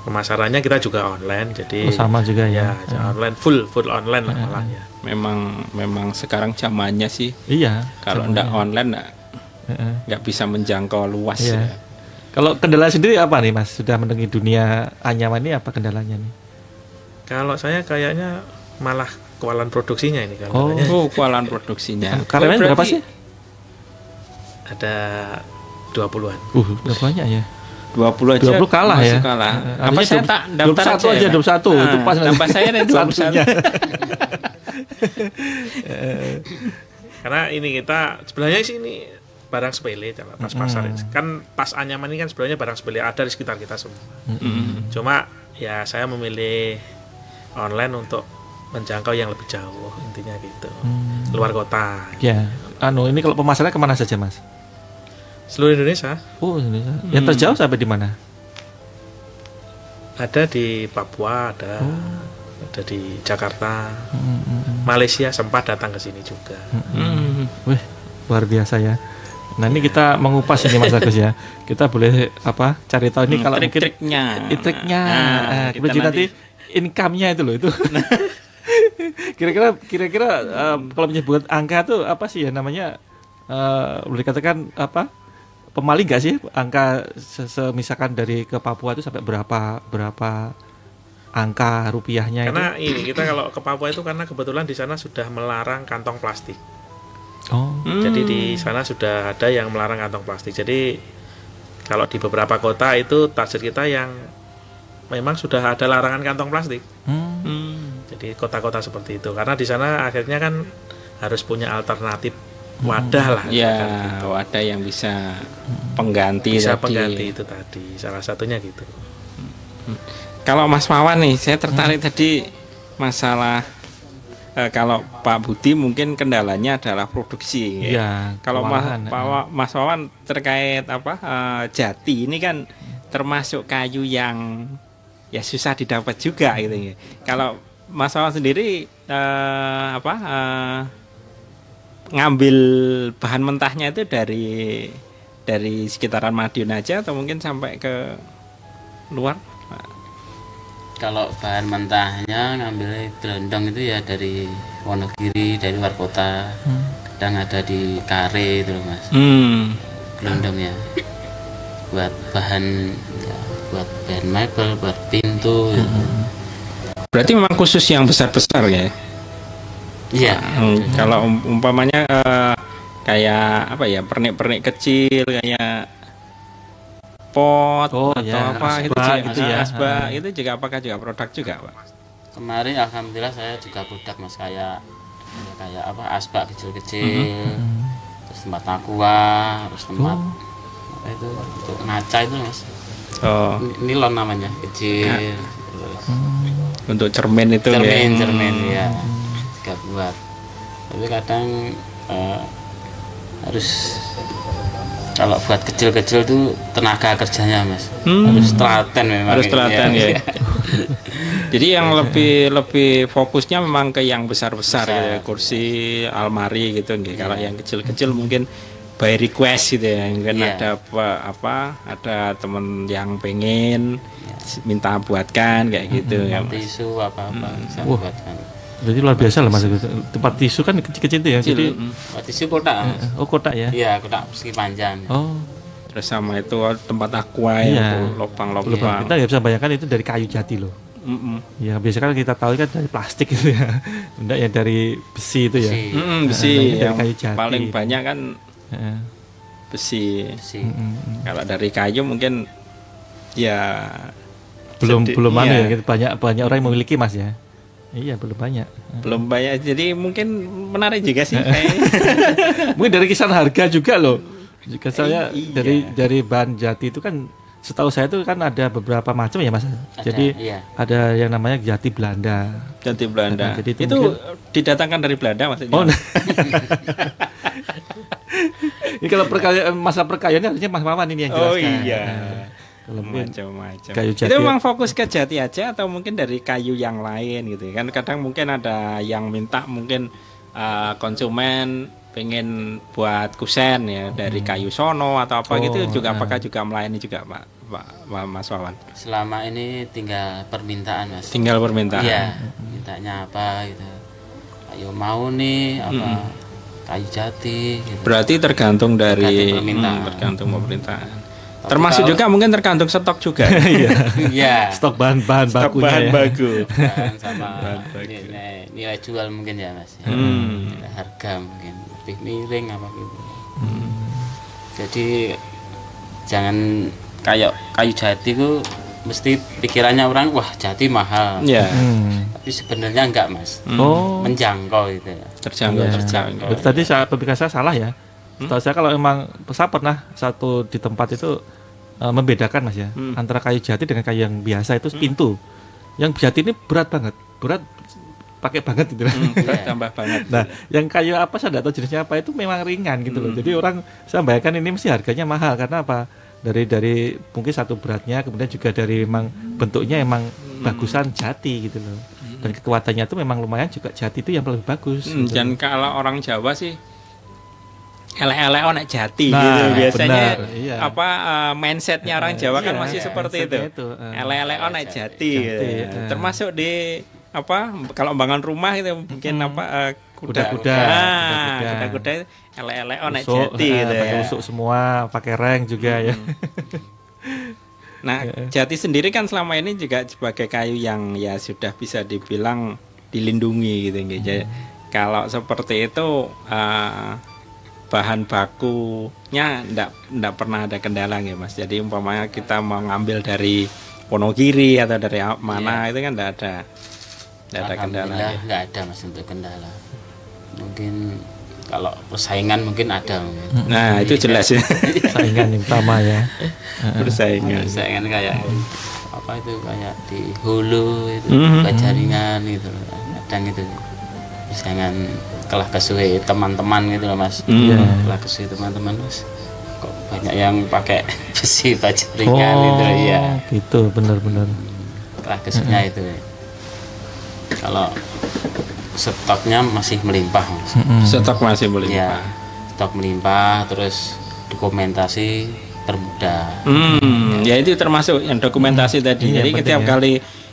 Pemasarannya kita juga online, jadi Oh, sama juga ya. ya online full full online lah malah ya. Memang memang sekarang zamannya sih. Iya. Kalau ndak online Heeh. nggak bisa menjangkau luas. Iya. Ya. Kalau kendala sendiri apa nih Mas? Sudah mendengi dunia anyaman ini apa kendalanya nih? Kalau saya kayaknya malah kewalan produksinya ini kan. Oh. Oh kualan produksinya. Karyawan berapa sih? Ada 20-an. Uh, udah banyak ya. 20 aja 20 kalah ya. kalah. Eh, Apa saya dua- tak daftar 21 aja, ya, Pak? 21. Itu pas nanti. Tambah saya ada 21. Satunya. Karena ini kita sebenarnya sih ini barang sepele kalau pas pasar ini. kan pas anyaman ini kan sebenarnya barang sepele ada di sekitar kita semua. Mm. Cuma ya saya memilih online untuk menjangkau yang lebih jauh intinya gitu. Luar kota. Ya. Anu, ini kalau pemasarannya ke mana saja Mas? Seluruh Indonesia Oh, Indonesia. Yang terjauh sampai di mana? ada di Papua, ada ada di Jakarta. Hmm, hmm, hmm. Malaysia sempat datang ke sini juga. Mm. Wih, luar biasa ya. Nah ini kita mengupas ini Mas Agus ya. Kita boleh apa cari tahu ini kalau mungkin trik-triknya. triknya, Nah, eh, kita kemudian nanti income-nya itu loh itu. Kira-kira kira-kira eh, kalau menyebut angka tuh apa sih ya namanya? eh boleh dikatakan apa? Pemaling gak sih angka se- se- misalkan dari ke Papua itu sampai berapa berapa angka rupiahnya Karena ini kita kalau ke Papua itu karena kebetulan di sana sudah melarang kantong plastik. itu? Oh. Jadi di sana sudah ada yang melarang kantong plastik. Jadi kalau di beberapa kota itu target kita yang memang sudah ada larangan kantong plastik. Hmm. Hmm. Jadi kota-kota seperti itu. Karena di sana akhirnya kan harus punya alternatif wadah lah. Ya, gitu. wadah yang bisa pengganti Bisa tadi. pengganti itu tadi. Salah satunya gitu. Kalau Mas Wawan nih, saya tertarik Hmm. tadi masalah eh, kalau Pak Budi mungkin kendalanya adalah produksi. ya. Iya, Kalau Mas, Pak Wa- Mas Wawan terkait apa eh, jati ini kan termasuk kayu yang ya susah didapat juga gitu ya. Kalau Mas Wawan sendiri eh, apa eh, ngambil bahan mentahnya itu dari dari sekitaran Madiun aja atau mungkin sampai ke luar? kalau bahan mentahnya ngambil gelondong itu ya dari Wonogiri dari luar kota kadang ada di Kare itu loh mas Hmm. gelondongnya buat bahan buat bahan mebel buat pintu gitu. Berarti memang khusus yang besar-besar ya. iya Hmm, kalau um- umpamanya eh, kayak apa ya pernik-pernik kecil kayak pot Oh, atau ya, apa asbak itu juga, gitu ya. asbak, Ah. itu juga apakah juga produk juga pak? kemarin alhamdulillah saya juga produk mas kayak ya, kayak apa asbak kecil-kecil terus tempat aqua terus tempat apa itu untuk ngaca itu mas Oh, Ni- nilon namanya kecil. Terus. Untuk cermin itu ya. cermin cermin ya. Juga buat. Tapi kadang eh, harus kalau buat kecil-kecil tuh tenaga kerjanya mas. Hmm. harus telaten memang Harus telaten ya. Jadi yang lebih lebih fokusnya memang ke yang besar-besar gitu ya, kursi, almari gitu nggih. Kalau yang kecil-kecil mungkin by request gitu ya. Mungkin Iya. ada apa, apa ada temen yang pengen minta buatkan kayak gitu ya. Tempat Mas. tisu apa apa bisa Wah. buatkan Berarti luar biasa lah mas. Tempat tisu kan kecil-kecil itu ya. Jadi tempat tisu kotak Mas. oh kotak ya. iya kotak persegi panjang Oh, Terus sama itu tempat aqua Iya. ya, belum lubang-lubang. kita nggak bisa bayangkan itu dari kayu jati loh. Mm-mm. Ya biasa kan kita tahu kan dari plastik itu ya. Enggak ya dari besi itu ya. Besi. Mm-mm, besi Nah, dari yang kayu jati. paling banyak kan. Besi. besi Mm-mm. Kalau dari kayu mungkin ya belum Sedih, belum anu iya. ya gitu. banyak banyak orang yang memiliki mas ya. Iya belum banyak. belum banyak. Jadi mungkin menarik juga sih. Mungkin dari kisaran harga juga loh. Jika saya Iya. dari dari bahan jati itu kan setahu saya itu kan ada beberapa macam ya mas. Jadi iya. ada yang namanya jati Belanda. Jati Belanda. Nah, jadi itu itu mungkin- didatangkan dari Belanda maksudnya. Oh, nah. ini kalau perkayaan masa perkayaannya harusnya Mas Maman ini yang Oh, jelaskan. iya. Nah, Kalau macam-macam. kayu jati- Itu memang fokus ke jati aja atau mungkin dari kayu yang lain gitu kan? Kadang mungkin ada yang minta mungkin uh, konsumen pengen buat kusen ya dari kayu sono atau apa Hmm. Oh, gitu juga nah. apakah juga melayani juga Pak Pak, Mas Wawan? selama ini tinggal permintaan mas Tinggal permintaan. iya mintanya apa gitu ayo mau nih apa kayu jati gitu. Berarti tergantung dari Tergantung permintaan. Hmm, tergantung permintaan. Tapi Termasuk kalau- juga mungkin tergantung stok juga. iya stok bahan-bahan stok bakunya bahan ya. baku. Sama Bahan baku. nilai, nilai jual mungkin ya mas ya. Hmm. Nilai harga mungkin lebih miring apa gitu Hmm. jadi jangan kayak kayu jati ku mesti pikirannya orang wah jati mahal Ya, Hmm. tapi sebenarnya enggak mas Oh, menjangkau gitu ya terjangkau Iya. terjangkau. Berarti tadi saya pemikiran saya salah ya. Setahu saya kalau emang saya pernah satu di tempat itu eh, membedakan mas ya Hmm. antara kayu jati dengan kayu yang biasa itu pintu. Yang jati ini berat banget, berat pakai banget gitu. Hmm, berat Iya. tambah banget. Nah, yang kayu apa saya tidak tahu jenisnya apa itu memang ringan gitu loh. Jadi orang saya bayangkan ini mesti harganya mahal karena apa? Dari dari mungkin satu beratnya, kemudian juga dari memang bentuknya emang bagusan jati gitu loh. Dan kekuatannya itu memang lumayan juga jati itu yang lebih bagus. Hmm, gitu. dan kalau orang Jawa sih elek-elek onek jati Nah, gitu biasanya benar, iya. apa eh, mindsetnya orang Jawa kan Iya, masih iya, seperti itu, eh. elek-elek onek jati, Jati, gitu. eh. termasuk di apa kalau bangun rumah itu mungkin apa eh, Kuda-kuda, Nah, kuda-kuda. elek-elek onek Usuk, jati eh, gitu ya. usuk semua, pakai reng juga ya. Nah, jati sendiri kan selama ini juga sebagai kayu yang ya sudah bisa dibilang dilindungi gitu nggih. Jadi, Kalau seperti itu eh, bahan bakunya ndak ndak pernah ada kendala ya Mas. Jadi umpamanya kita mau ngambil dari Wonogiri atau dari a- mana itu kan ndak ada ada kendala. Ya. nggak ada mas untuk kendala mungkin kalau persaingan mungkin ada mungkin. Nah, itu jelas ya. Saingan yang utama ya. Persaingan. persaingan kayak apa itu kayak di hulu itu Mhm. buat jaringan gitu kadang itu persaingan kelah kesuai teman-teman gitu loh mas Iya. kelah kesuai teman-teman mas kok banyak yang pakai besi baja ringan gitu ya gitu, benar-benar. kelah kesuainya itu kalau stoknya masih melimpah mas Stok masih boleh. ya stok melimpah terus dokumentasi termudah Hmm, ya itu termasuk yang dokumentasi tadi. Iya, Jadi setiap ya. kali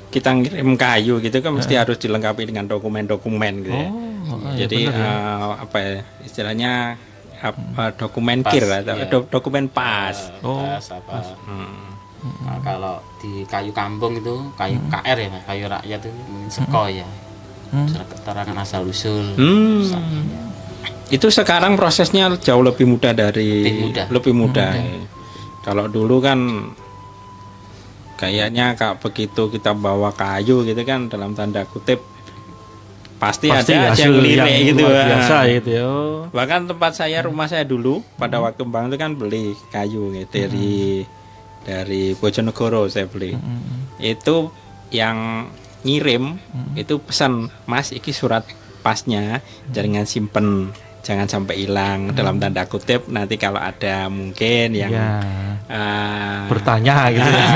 kita ngirim kayu gitu kan mesti harus dilengkapi dengan dokumen-dokumen gitu ya. Oh, iya, Jadi bener ya. eh, apa ya istilahnya apa, dokumen kir atau do- dokumen pas. Oh, Pas apa Hmm. Nah, kalau di kayu kampung itu kayu KR ya Mas, kayu rakyat itu mungkin seko ya Hmm. Surat keterangan asal usul Hmm. Ya. Itu sekarang prosesnya jauh lebih mudah dari Lebih mudah. lebih mudah. Kalau dulu kan kayaknya kak begitu kita bawa kayu gitu kan dalam tanda kutip pasti, pasti ada hasil yang lirik yang gitu. luar biasa gitu ya. Bahkan tempat saya rumah saya dulu pada waktu Bang itu kan beli kayu gitu dari dari Bojonegoro saya beli. Itu yang ngirim itu pesan Mas iki surat pasnya jangan simpen jangan sampai hilang dalam tanda kutip nanti kalau ada mungkin yang Ya, eh, bertanya gitu. ya.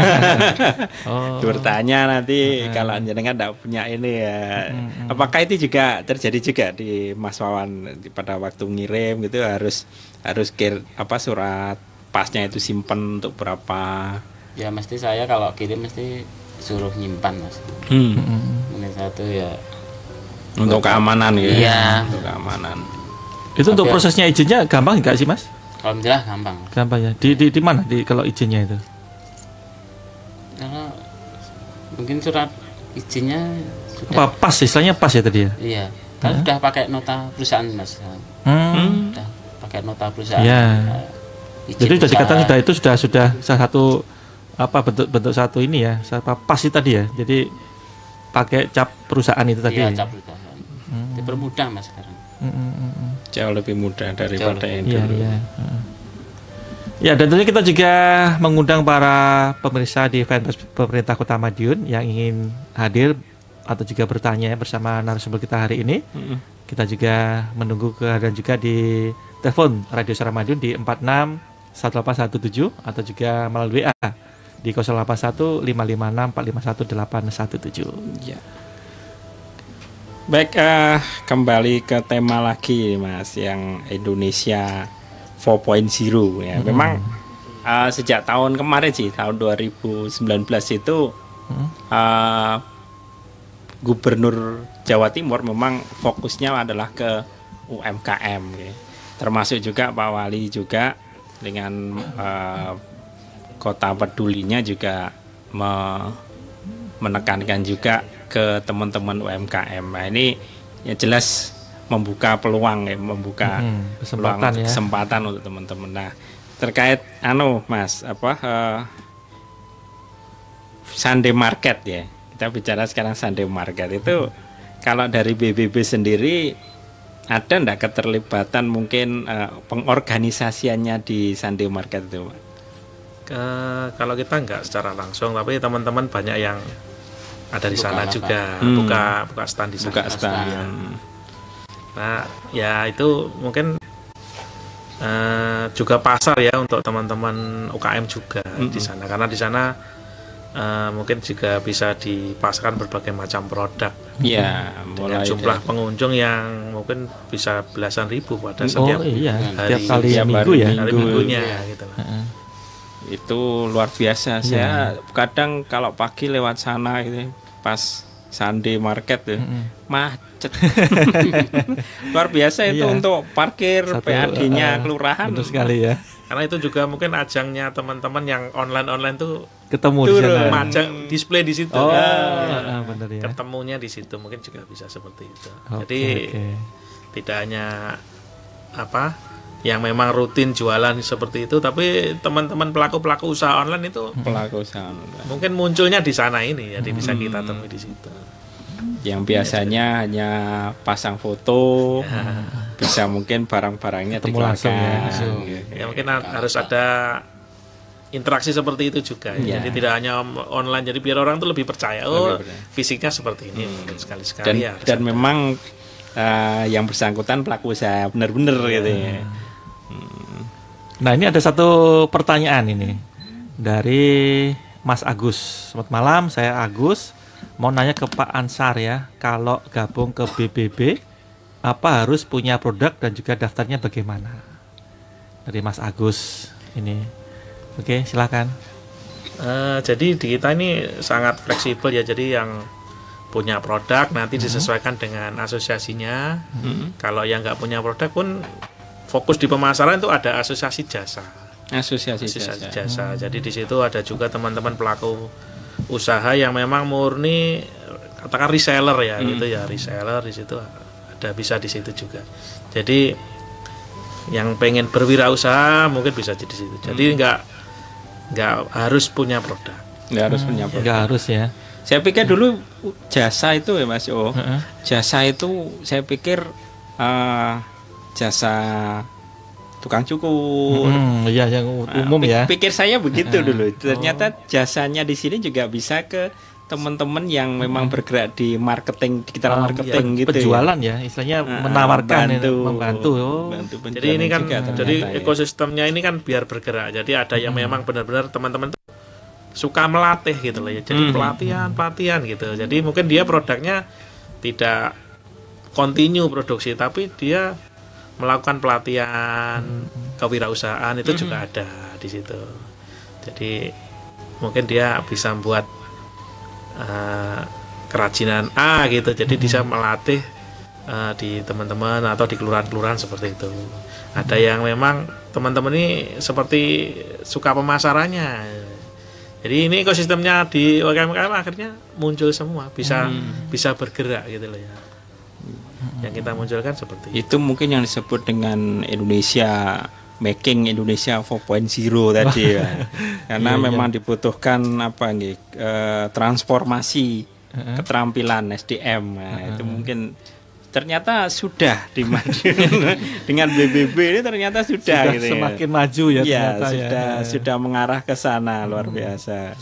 oh. bertanya nanti kalau jenengan tidak punya ini ya apakah itu juga terjadi juga di Mas Wawan pada waktu ngirim gitu harus harus kir apa surat pasnya itu simpen untuk berapa ya mesti saya kalau kirim mesti suruh nyimpan mas mungkin satu ya untuk keamanan gitu Iya. untuk keamanan Itu untuk Tapi- prosesnya izinnya gampang nggak sih mas? alhamdulillah gampang Gampang ya. Di di, di mana di kalau izinnya itu? kalau mungkin surat izinnya sudah Apa pas istilahnya pas ya tadi ya? iya kan sudah pakai nota perusahaan mas Hmm. sudah pakai nota perusahaan Ya. Izin Jadi sudah dikatakan sudah itu sudah sudah salah satu apa bentuk bentuk satu ini ya, apa pas itu tadi ya. Jadi pakai cap perusahaan itu tadi. iya ya? cap perusahaan dipermudah mas sekarang Hmm, hmm, hmm, hmm. jauh lebih mudah daripada yang Iya, dulu iya. Heeh. Ya, dan tentunya kita juga mengundang para pemirsa di fanpage pemerintah Kota Madiun yang ingin hadir atau juga bertanya bersama narasumber kita hari ini. Mm-mm. Kita juga menunggu kehadiran juga di telepon Radio Suara Madiun di 46 1817 atau juga melalui WA di 081 556 451 817. Ya. Baik, eh, kembali ke tema lagi, Mas, yang Indonesia 4.0 ya. Memang eh, sejak tahun kemarin sih, tahun 2019 itu eh, Gubernur Jawa Timur memang fokusnya adalah ke UMKM, ya. termasuk juga Pak Wali juga dengan eh, kota pedulinya juga me- menekankan juga ke teman-teman UMKM. Nah, ini ya jelas membuka peluang ya, membuka Hmm, peluang kesempatan untuk- ya. kesempatan untuk teman-teman. Nah, terkait anu Mas, apa eh, Sunday market ya. Kita bicara sekarang Sunday market itu kalau dari BBB sendiri ada ndak keterlibatan mungkin eh, pengorganisasiannya di Sunday market itu, Pak? Ke- kalau kita nggak secara langsung tapi teman-teman banyak yang ada di Buka sana lapak. juga Hmm. buka buka stand di sana Buka stand. nah ya itu mungkin eh, juga pasar ya untuk teman-teman UKM juga di sana karena di sana eh, mungkin juga bisa dipasarkan berbagai macam produk Ya, dengan mulai jumlah dari- pengunjung yang mungkin bisa belasan ribu pada Oh setiap iya, hari- tiap kali tiap minggu hari ya. hari Minggu. minggunya gitu loh. Heeh. itu luar biasa. Saya kadang kalau pagi lewat sana gitu pas Sunday market tuh macet. luar biasa itu Iya. untuk parkir PAD-nya eh, kelurahan. Betul sekali ya. karena itu juga mungkin ajangnya teman-teman yang online online tuh Ketemu di Turun. sana. majang display di situ Oh, ah, benar ya. ketemunya di situ mungkin juga bisa seperti itu Oke, jadi oke. tidak hanya apa yang memang rutin jualan seperti itu tapi teman-teman pelaku pelaku usaha online itu pelaku usaha mungkin munculnya di sana ini jadi bisa kita temui di situ yang biasanya hanya pasang foto, bisa mungkin barang-barangnya Ketemu langsung ya, dikeluarkan. langsung. Gitu. ya mungkin ha- harus ada interaksi seperti itu juga ya. Jadi tidak hanya online jadi biar orang tuh lebih percaya oh Lebih percaya. fisiknya seperti ini mungkin sekali sekali Dan ya dan ada. memang eh, yang bersangkutan pelaku usaha benar-benar gitu ya. Nah ini ada satu pertanyaan ini dari Mas Agus. Selamat malam, saya Agus. Mau nanya ke Pak Ansar ya, kalau gabung ke BBB, apa harus punya produk dan juga daftarnya bagaimana? Dari Mas Agus ini. Oke, silakan. Eh, jadi di kita ini sangat fleksibel ya. Jadi yang punya produk nanti disesuaikan dengan asosiasinya. Kalau yang nggak punya produk pun fokus di pemasaran itu ada asosiasi jasa. Asosiasi Asosiasi jasa. jasa. Jadi di situ ada juga teman-teman pelaku usaha yang memang murni katakan reseller ya gitu ya reseller di situ ada bisa di situ juga. Jadi yang pengen berwirausaha mungkin bisa di situ. Jadi nggak nggak harus punya produk. Nggak harus punya produk. Nggak harus ya. Saya pikir dulu jasa itu ya Mas Oh. Heeh. Jasa itu saya pikir eh, jasa tukang cukur. Hmm, iya yang Nah, umum pik- ya. Pikir saya begitu dulu. Ternyata jasanya di sini juga bisa ke teman-teman yang memang bergerak di marketing, digital Ah, marketing iya, gitu. ya. penjualan ya, istilahnya Ah, menawarkan membantu, ya, membantu. Oh. Bantu Jadi ini kan juga jadi ternyata ya. ekosistemnya ini kan biar bergerak. Jadi ada yang memang benar-benar teman-teman suka melatih gitu loh ya. Jadi Mhm. pelatihan, pelatihan gitu. Jadi mungkin dia produknya tidak continue produksi tapi dia melakukan pelatihan kewirausahaan itu juga ada di situ. Jadi mungkin dia bisa buat eh, kerajinan A gitu. Jadi bisa melatih eh, di teman-teman atau di kelurahan-kelurahan seperti itu. Ada yang memang teman-teman ini seperti suka pemasarannya. Jadi ini ekosistemnya di UMKM akhirnya muncul semua, bisa bisa bergerak gitu loh ya. Yang kita munculkan seperti itu. itu mungkin yang disebut dengan Indonesia making Indonesia 4.0 tadi ya. Karena Iya, iya. memang dibutuhkan apa nih eh, transformasi keterampilan SDM. Nah, itu mungkin ternyata sudah di dengan BBB ini ternyata sudah, Sudah gitu ya. semakin maju ya, Iya, ternyata ya. sudah sudah mengarah ke sana luar biasa.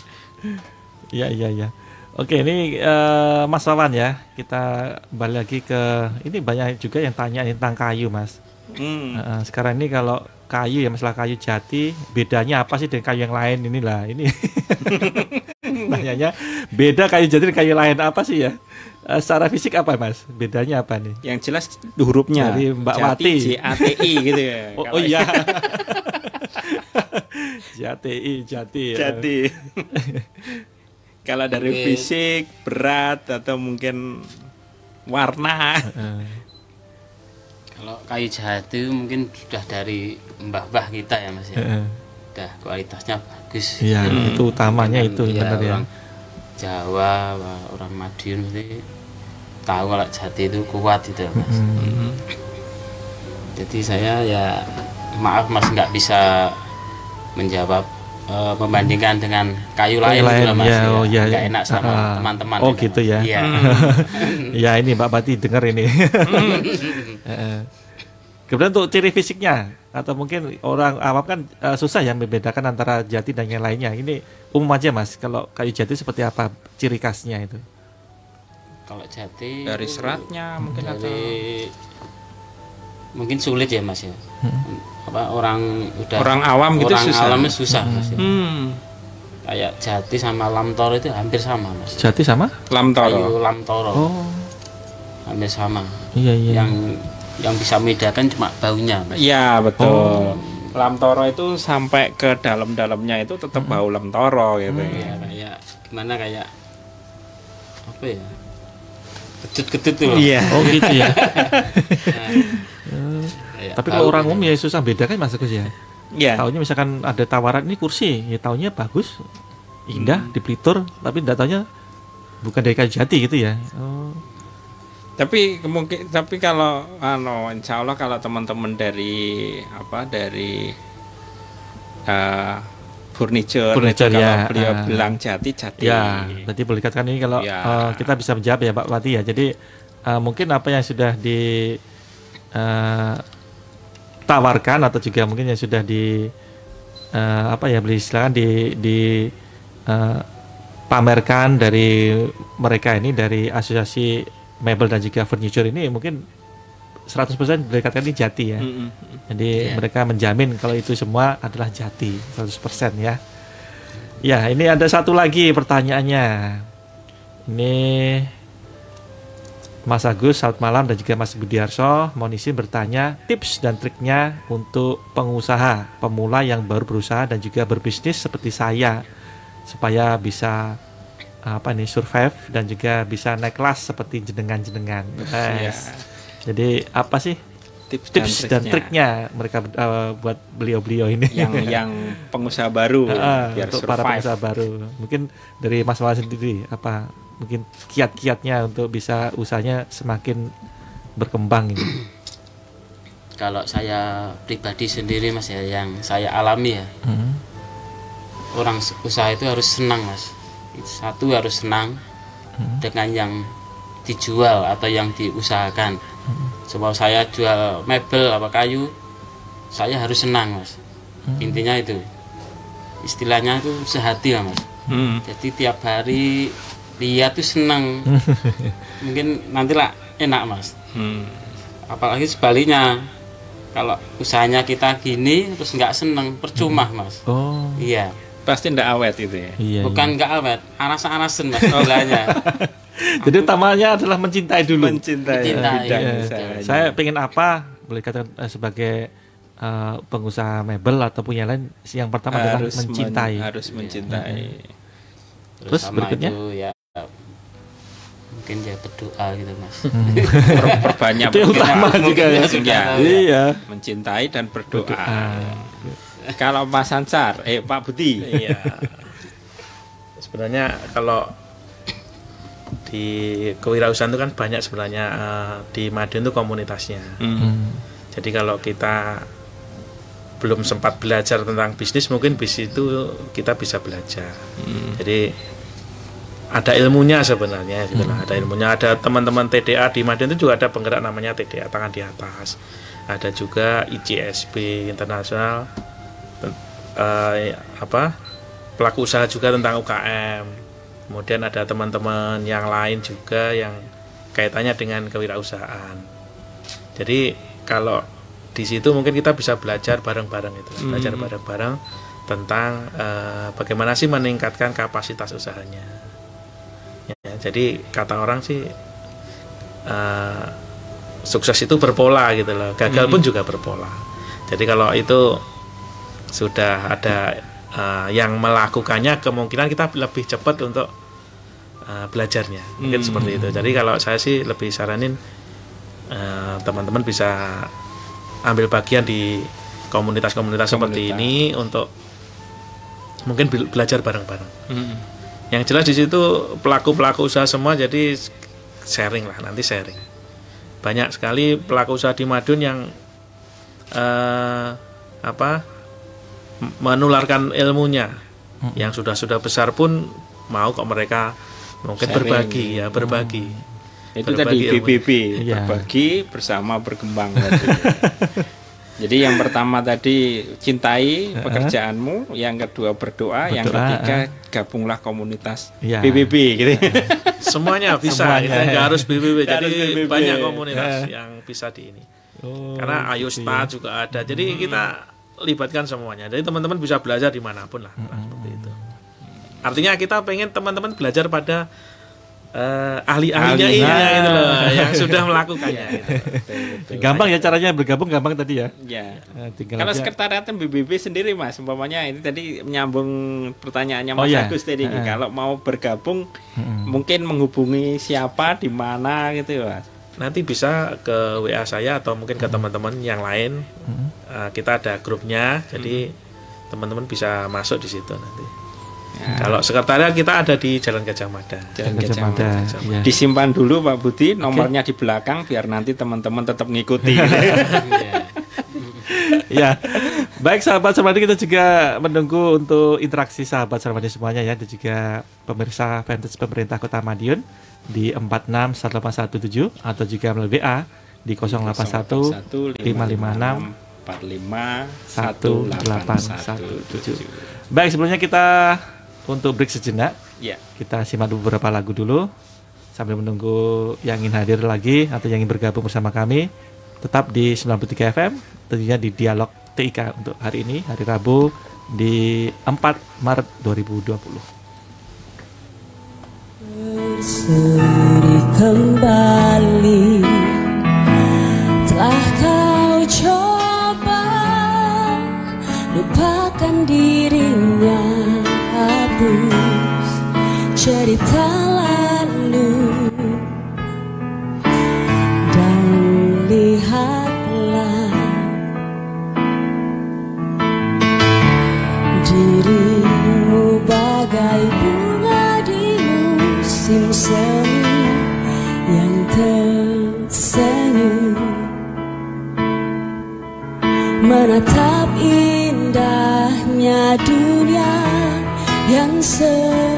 Iya iya iya. Oke ini eh, Mas Wawan ya kita balik lagi ke ini banyak juga yang tanya tentang kayu Mas. Hmm. Sekarang ini kalau kayu ya masalah kayu jati bedanya apa sih dengan kayu yang lain inilah ini. Tanyanya beda kayu jati dengan kayu lain apa sih ya? Eh, secara fisik apa Mas? Bedanya apa nih? Yang jelas hurufnya Dari Mbak Jati, Wati. J A T I gitu ya. Oh, oh iya. jati jati. ya. Jadi kalau dari Oke. fisik berat atau mungkin warna Kalau kayu jati itu mungkin sudah dari mbah-mbah kita ya mas ya. Udah kualitasnya bagus. Iya Hmm. itu utamanya Kan, itu ya, benar ya. orang Jawa, wah, orang Madiun mesti tahu kalau jati itu kuat itu mas. Hmm. Jadi saya ya maaf mas nggak bisa menjawab eh, membandingkan dengan kayu lain, Kayu gitu lah, mas. ya, oh, ya, Nggak ya. enak sama Ah. teman-teman. Oh, gitu, gitu Mas. ya. Iya. ya ini Mbak Pati dengar ini. Eh, Kemudian untuk ciri fisiknya atau mungkin orang awam kan eh, susah ya membedakan antara jati dan yang lainnya. Ini umum aja Mas. Kalau kayu jati seperti apa ciri khasnya itu? Kalau jati dari seratnya mungkin atau dari mungkin sulit ya mas ya. Hmm. Apa orang udah Orang awam gitu orang susah. awamnya susah mas ya. hmm, Kayak jati sama lamtoro itu hampir sama mas. Jati sama? lamtoro. Kayu lamtoro Oh, hampir sama. iya iya. Yang yang bisa membedakan cuma baunya mas. Iya betul. Oh. Lamtoro itu sampai ke dalam-dalamnya itu tetap bau lamtoro gitu. Ya, kayak gimana kayak apa ya? Ketut-ketut tuh loh. Iya. Oh gitu ya. Kayak Tapi kalau orang umum ya susah bedakan Mas Agus ya. Iya. Taunya misalkan ada tawaran ini kursi, ya taunya bagus, indah, dipelitur, tapi nggak taunya bukan dari kayu jati gitu ya. Oh. Tapi mungkin tapi kalau ano insya Allah kalau teman-teman dari apa dari eh furniture, Furniture, itu kalau ya, beliau ah. bilang jati jati. Ya, berarti boleh dikatakan ini kalau Ya. eh, kita bisa menjawab ya Pak Wati ya. Jadi eh, mungkin apa yang sudah di eh, tawarkan atau juga mungkin yang sudah di eh, apa ya beli istilahkan di di eh, pamerkan dari mereka ini dari asosiasi mebel dan juga furniture ini mungkin 100% boleh dikatakan ini jati ya. Mm-mm. Jadi Iya. mereka menjamin kalau itu semua adalah jati 100% ya. Ya, ini ada satu lagi pertanyaannya. Ini Mas Agus, selamat malam dan juga Mas Budiarso. Mohon izin bertanya tips dan triknya untuk pengusaha pemula yang baru berusaha dan juga berbisnis seperti saya. supaya bisa apa nih survive dan juga bisa naik kelas seperti jenengan-jenengan. Yes. Jadi apa sih tips, tips dan, triknya mereka eh, buat beliau-beliau ini? yang yang pengusaha baru Ah, biar untuk para survive. pengusaha baru. Mungkin dari Mas Wawan sendiri apa mungkin kiat-kiatnya untuk bisa usahanya semakin berkembang ini. Kalau saya pribadi sendiri mas ya yang saya alami ya Hmm. orang usaha itu harus senang mas. Satu harus senang dengan yang dijual atau yang diusahakan. Sebab saya jual mebel apa kayu, saya harus senang mas. Intinya itu istilahnya itu sehati lah mas. Hmm. Jadi tiap hari lihat tuh senang. Mungkin nantilah enak mas. Hmm. Apalagi sebaliknya kalau usahanya kita gini terus nggak seneng percuma mas. Oh, Iya. pasti ndak awet itu ya iya. Bukan nggak awet, anas-anasen mas istilahnya. Jadi utamanya adalah mencintai dulu. mencintai Mencintai, bidang Iya. Saya pengen apa? Boleh katakan eh, sebagai eh, pengusaha mebel ataupun yang lain yang pertama adalah harus men- mencintai. harus mencintai Terus sama berikutnya? itu ya mungkin ya berdoa gitu mas. Per- perbanyak Itu yang berdoa. utama juga ya. Ya, Iya. mencintai dan berdoa. Ah. Kalau Mas Ansar, eh Pak Budi, Iya. sebenarnya kalau di kewirausahaan itu kan banyak sebenarnya eh, di Madiun itu komunitasnya. Hmm. Hmm. Jadi kalau kita belum sempat belajar tentang bisnis, mungkin bisnis itu kita bisa belajar. Jadi ada ilmunya sebenarnya, gitu lah. Ada ilmunya. Ada teman-teman TDA di Madiun itu juga ada penggerak namanya TDA tangan di atas. Ada juga ICSB internasional eh, apa pelaku usaha juga tentang UKM. Kemudian ada teman-teman yang lain juga yang kaitannya dengan kewirausahaan. Jadi kalau di situ mungkin kita bisa belajar bareng-bareng itu, belajar bareng-bareng tentang eh, bagaimana sih meningkatkan kapasitas usahanya. Ya, jadi kata orang sih eh, sukses itu berpola gitu loh, gagal pun juga berpola. Jadi kalau itu sudah ada eh, yang melakukannya, kemungkinan kita lebih cepat untuk eh, belajarnya, mungkin Hmm. seperti itu. Jadi kalau saya sih lebih saranin teman-teman bisa ambil bagian di komunitas-komunitas seperti ini untuk mungkin bel- belajar bareng-bareng. Hmm. Yang jelas di situ pelaku-pelaku usaha semua jadi sharing lah nanti sharing. Banyak sekali pelaku usaha di Madun yang eh, apa menularkan ilmunya. Yang sudah-sudah besar pun mau kok mereka mungkin Sharing. berbagi ya berbagi. Itu Berbagi tadi ilmu. BBB, Iya. berbagi bersama berkembang. Jadi yang pertama tadi cintai pekerjaanmu, yang kedua berdoa, yang Berdoa, ketiga gabunglah komunitas Iya. BBB gitu. Semuanya bisa, Semuanya, kita ya. nggak harus BBB. Nggak Jadi harus BBB. banyak komunitas Ya. yang bisa di ini. Oh, Karena Ayusta juga ada. Jadi kita libatkan semuanya. Jadi teman-teman bisa belajar di mana pun lah, Nah, seperti itu. Artinya kita pengen teman-teman belajar pada eh, ahli-ahlinya Ahli. ini Nah. gitu loh, yang sudah melakukannya. gitu. gampang ya caranya bergabung gampang tadi ya. Ya. Tinggal Kalau aja- sekretariat BBB sendiri Mas, umpamanya ini tadi menyambung pertanyaannya Oh, Mas iya. Agus tadi. Heeh. Kalau mau bergabung Mm-mm. mungkin menghubungi siapa di mana gitu Mas. Nanti bisa ke WA saya atau mungkin ke teman-teman yang lain. Eh, kita ada grupnya, jadi teman-teman bisa masuk di situ nanti. Kalau sekretariat kita ada di Jalan Gajah Mada. Jalan Gajah Gajah Mada, Mada. iya. Disimpan dulu Pak Budi, nomornya di belakang biar nanti teman-teman tetap ngikuti. Iya. ya. Baik sahabat Sarmadi kita juga menunggu untuk interaksi sahabat Sarmadi semuanya ya dan juga pemirsa fanpage pemerintah Kota Madiun di 46117 atau juga melalui WA di 081 556 181 Baik sebelumnya kita untuk break sejenak Ya. kita simak dulu beberapa lagu dulu. Sambil menunggu yang ingin hadir lagi atau yang ingin bergabung bersama kami tetap di 93 FM tentunya di dialog TIK untuk hari ini hari Rabu di 4 Maret 2020 berseri kembali Telah kau coba lupakan dirinya hapus cerita lalu. Dan lihatlah dirimu bagai bunga di musim semi yang tersenyum. Menatap indahnya dunia yang seiring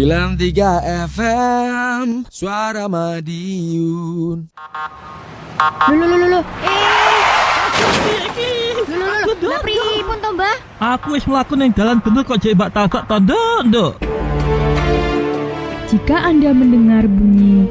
93 FM Suara Madiun Lho lho lho lho. Eh. Lho lho lho. Lah pripun to, Mbah? Aku wis mlaku ning dalan bener kok jek mbak tabak tondo, Nduk. Jika Anda mendengar bunyi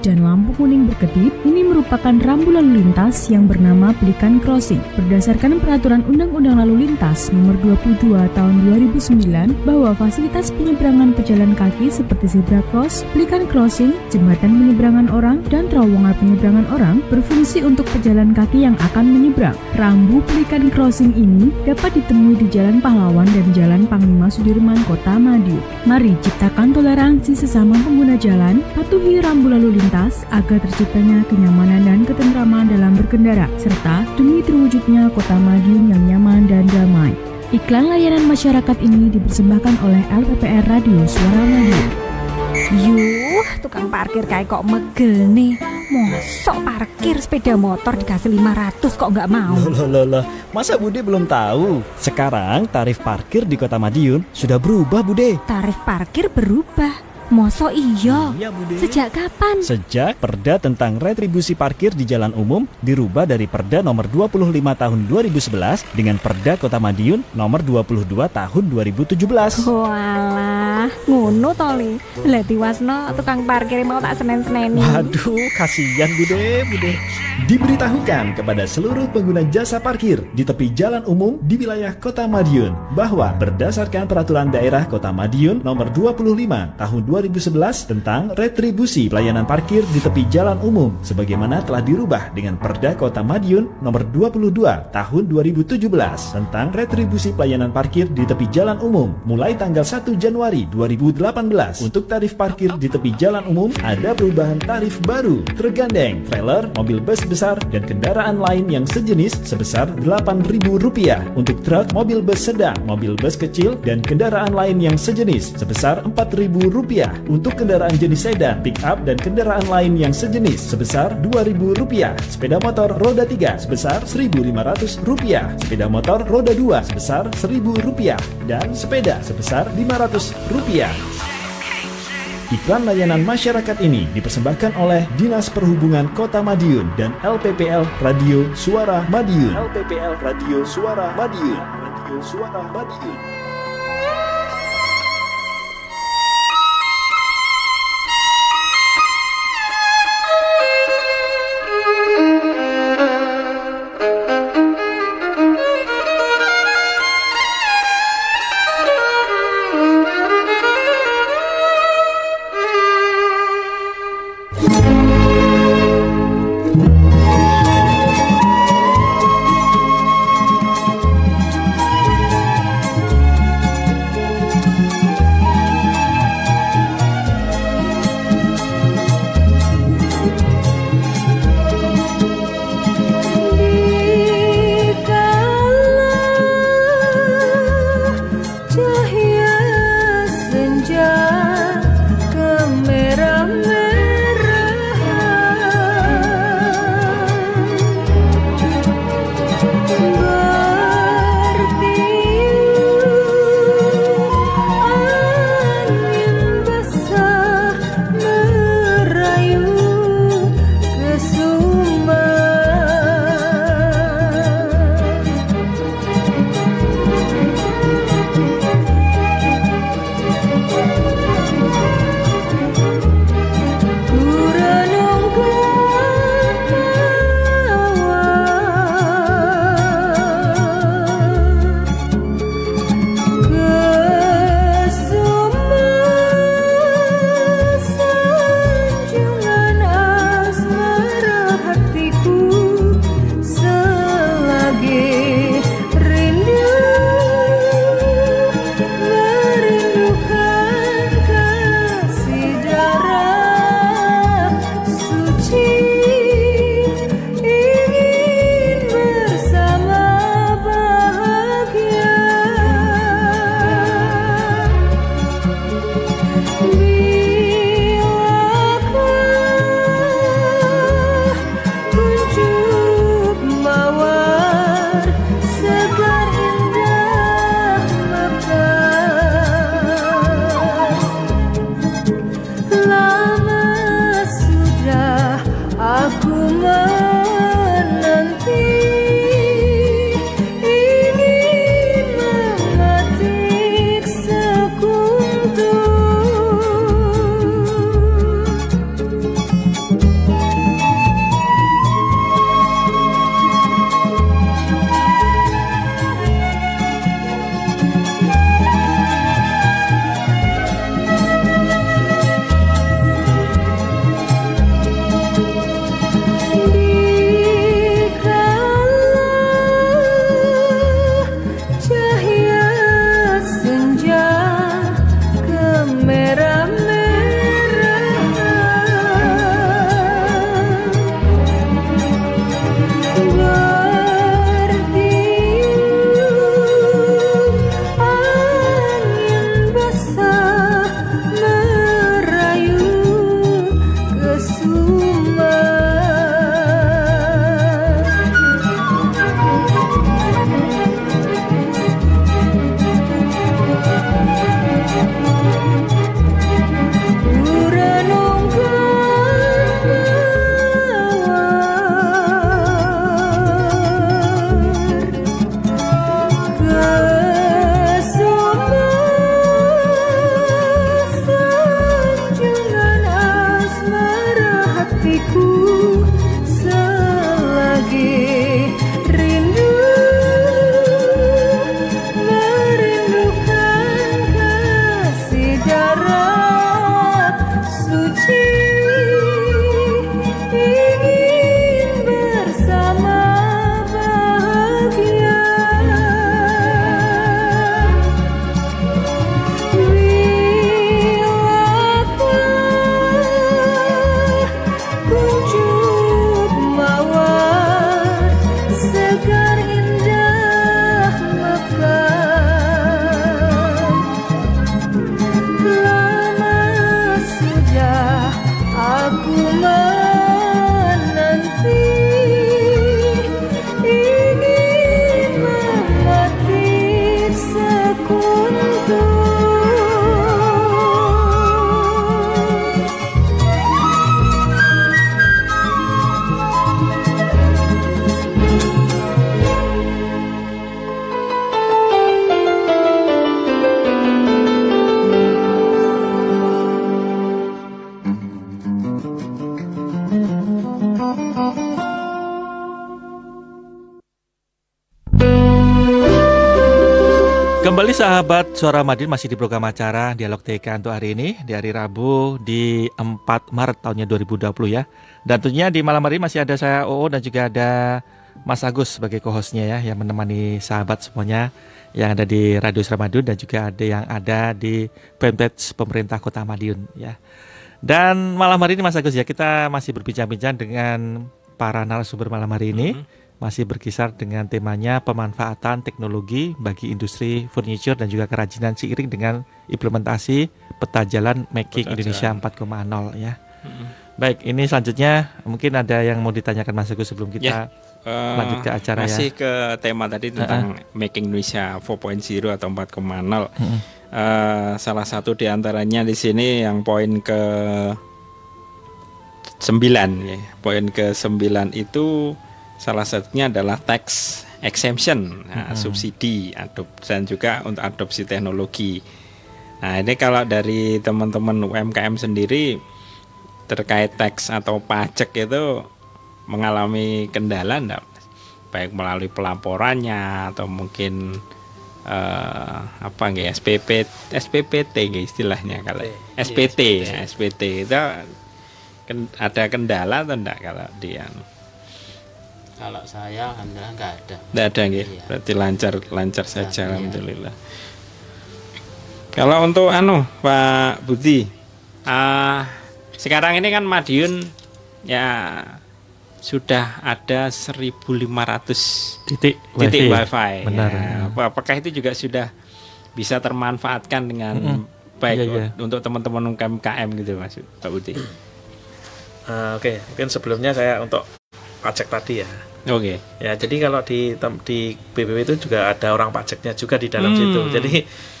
dan lampu kuning berkedip, ini merupakan rambu lalu lintas yang bernama Pelikan Crossing. Berdasarkan peraturan Undang-Undang Lalu Lintas Nomor 22 Tahun 2009 bahwa fasilitas penyeberangan pejalan kaki seperti zebra cross, pelikan crossing, jembatan penyeberangan orang, dan terowongan penyeberangan orang berfungsi untuk pejalan kaki yang akan menyeberang. Rambu pelikan crossing ini dapat ditemui di Jalan Pahlawan dan Jalan Panglima Sudirman, Kota Madiun. Mari ciptakan toleransi sesama pengguna jalan, patuhi rambu lalu lintas agar terciptanya kenyamanan dan ketentraman dalam berkendara, serta demi terwujudnya kota Madiun yang nyaman dan damai. Iklan layanan masyarakat ini dipersembahkan oleh LPPR Radio Suara Madiun. Yuh, tukang parkir kayak kok megel nih. Mosok parkir sepeda motor dikasih 500 kok nggak mau? Loh, loh, loh. Masa Bude belum tahu? Sekarang tarif parkir di Kota Madiun sudah berubah, Bude. Tarif parkir berubah. Mosok iya? Iya. Sejak kapan? Sejak Perda tentang retribusi parkir di jalan umum dirubah dari Perda nomor 25 tahun 2011 dengan Perda Kota Madiun nomor 22 tahun 2017. Walah, ngono to li. Lah diwasno tukang parkir mau tak senen-seneni. Waduh, kasihan Bude, Bude. Diberitahukan kepada seluruh pengguna jasa parkir di tepi jalan umum di wilayah Kota Madiun bahwa berdasarkan peraturan daerah Kota Madiun nomor 25 tahun 2011 tentang retribusi pelayanan parkir di tepi jalan umum sebagaimana telah dirubah dengan Perda Kota Madiun nomor 22 tahun 2017 tentang retribusi pelayanan parkir di tepi jalan umum mulai tanggal 1 Januari 2018 untuk tarif parkir di tepi jalan umum ada perubahan tarif baru tergandeng trailer, mobil bus besar dan kendaraan lain yang sejenis sebesar Rp8.000 untuk truk, mobil bus sedang, mobil bus kecil dan kendaraan lain yang sejenis sebesar Rp4.000 untuk kendaraan jenis sedan, pick up dan kendaraan lain yang sejenis sebesar Rp2.000 sepeda motor roda 3 sebesar Rp1.500 sepeda motor roda 2 sebesar Rp1.000 dan sepeda sebesar Rp500 Iklan layanan masyarakat ini dipersembahkan oleh Dinas Perhubungan Kota Madiun dan LPPL Radio Suara Madiun. LPPL Radio Suara Madiun. Radio Suara Madiun. Sahabat Suara Madin masih di program acara Dialog TK untuk hari ini di hari Rabu di 4 Maret tahunnya 2020 ya. Dan tentunya di malam hari masih ada saya OO dan juga ada Mas Agus sebagai co-hostnya ya yang menemani sahabat semuanya yang ada di Radio Suara Madiun dan juga ada yang ada di fanpage pemerintah Kota Madiun ya. Dan malam hari ini Mas Agus ya kita masih berbincang-bincang dengan para narasumber malam hari ini masih berkisar dengan temanya pemanfaatan teknologi bagi industri furniture dan juga kerajinan seiring dengan implementasi peta jalan Making Peta Indonesia jalan. 4.0 ya. Mm-mm. Baik, ini selanjutnya mungkin ada yang mau ditanyakan Mas Agus sebelum kita Eh, lanjut ke acara masih ya. ke tema tadi tentang Making Indonesia 4.0 atau 4.0. Mm-mm. Eh, salah satu di antaranya di sini yang poin ke 9 ya. Poin ke 9 itu salah satunya adalah tax exemption, nah, Mm-mm. subsidi adop dan juga untuk adopsi teknologi. Nah, ini kalau dari teman-teman UMKM sendiri terkait tax atau pajak itu mengalami kendala enggak? Baik melalui pelaporannya atau mungkin eh, apa nggak ya, SPP SPPT nggak istilahnya kalau SPT ya, SPT itu ada kendala atau enggak kalau dia Kalau saya alhamdulillah nggak ada. Tidak ada nggih. Iya. Berarti lancar lancar saja alhamdulillah. Kalau untuk anu Pak Budi, ah sekarang ini kan Madiun ya sudah ada 1.500 Titik titik wifi. wifi. Benar. Ya, apa- apakah itu juga sudah bisa termanfaatkan dengan Mm-mm. baik Iya, iya. untuk teman-teman UMKM gitu Mas Pak Budi? Eh, Oke, mungkin sebelumnya saya untuk pajak tadi ya. Oke. Ya, jadi kalau di di BPW itu juga ada orang pajaknya juga di dalam Hmm. situ. Jadi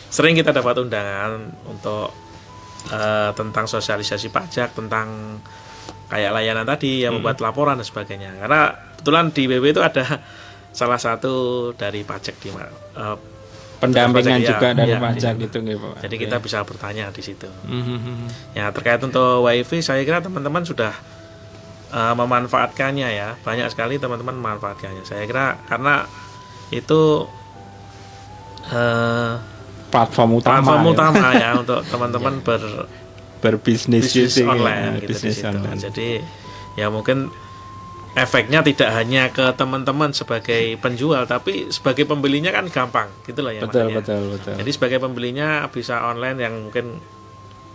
sering kita dapat undangan untuk eh, tentang sosialisasi pajak, tentang kayak layanan tadi yang Hmm. membuat laporan dan sebagainya. Karena kebetulan di BPW itu ada salah satu dari pajak di eh, Pendampingan pajak, ya, juga dari ya, pajak di- gitu nggih, Pak. Jadi kita bisa bertanya di situ. Mhm. Ya terkait untuk wifi saya kira teman-teman sudah uh, memanfaatkannya ya banyak sekali teman-teman memanfaatkannya. Saya kira karena itu uh, platform utama platform ya. utama ya untuk teman-teman ber berbisnis bisnis using, online ya, gitu bisnis online. Jadi ya mungkin efeknya tidak hanya ke teman-teman sebagai penjual tapi sebagai pembelinya kan gampang gitu loh ya Betul, makanya. betul, betul. Jadi sebagai pembelinya bisa online yang mungkin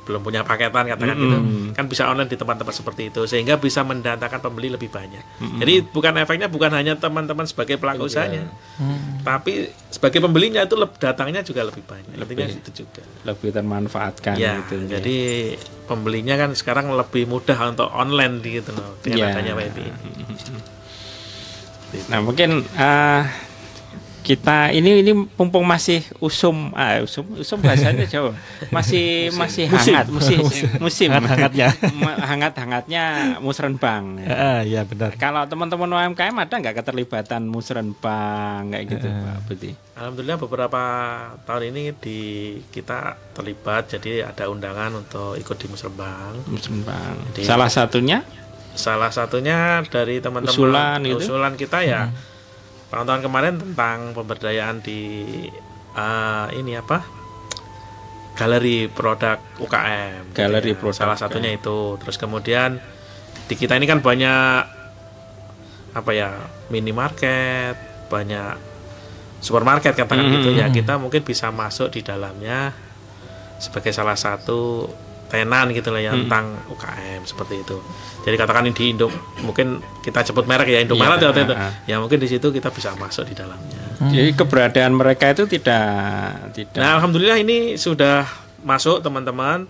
belum punya paketan katakan Mm-mm. gitu kan bisa online di tempat-tempat seperti itu sehingga bisa mendatangkan pembeli lebih banyak. Mm-mm. Jadi bukan efeknya bukan hanya teman-teman sebagai pelaku usahanya, Hmm. tapi sebagai pembelinya itu datangnya juga lebih banyak. Intinya Lebih. itu juga. lebih termanfaatkan ya, gitu. jadi pembelinya kan sekarang lebih mudah untuk online gitu loh dengan Ya. adanya wifi. Nah mungkin eh, kita ini ini mumpung masih usum ah usum usum bahasanya Jawa. Masih masih Musim. hangat. Musim. Musim. musim. Hangat-hangatnya. hangat hangatnya. Musrenbang Ah, ya benar. kalau teman-teman UMKM ada nggak keterlibatan musrenbang kayak gitu Eh. Pak Budi? Alhamdulillah beberapa tahun ini di kita terlibat jadi ada undangan untuk ikut di musrenbang Jadi- salah satunya? Salah satunya dari teman-teman Usulan gitu? usulan kita ya tahun-tahun kemarin tentang pemberdayaan di eh, ini apa galeri produk UKM. Galeri Ya, produk salah satunya itu. Terus kemudian di kita ini kan banyak apa ya minimarket, banyak supermarket katakan Hmm, gitu ya. hmm. Kita mungkin bisa masuk di dalamnya sebagai salah satu tenan gitu lah ya Hmm. tentang UKM seperti itu. Jadi katakan di Indo mungkin kita sebut merek ya Indomaret Iya, ya waktu itu. ah, ah. Ya mungkin di situ kita bisa masuk di dalamnya. jadi keberadaan mereka itu tidak tidak Nah, alhamdulillah ini sudah masuk teman-teman.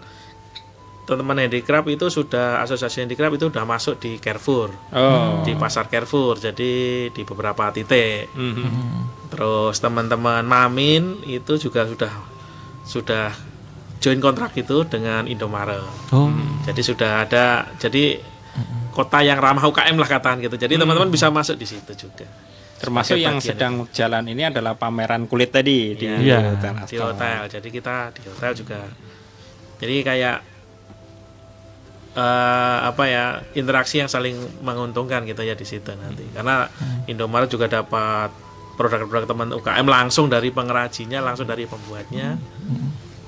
Teman-teman handicraft itu sudah asosiasi handicraft itu sudah masuk di Carrefour. Oh. Di pasar Carrefour. Jadi di beberapa titik. Mhm. Terus teman-teman Mamin itu juga sudah sudah join kontrak itu dengan Indomaret. Oh. Jadi sudah ada jadi kota yang ramah UKM lah katakan gitu. Jadi teman-teman bisa masuk di situ juga. termasuk Sebagai yang sedang jalan ini adalah pameran kulit tadi di Iya, hotel di hotel. Jadi kita di hotel juga. Jadi kayak eh, apa ya interaksi yang saling menguntungkan gitu ya di situ nanti. Karena Indomaret juga dapat produk-produk teman UKM langsung dari pengrajinnya, langsung dari pembuatnya.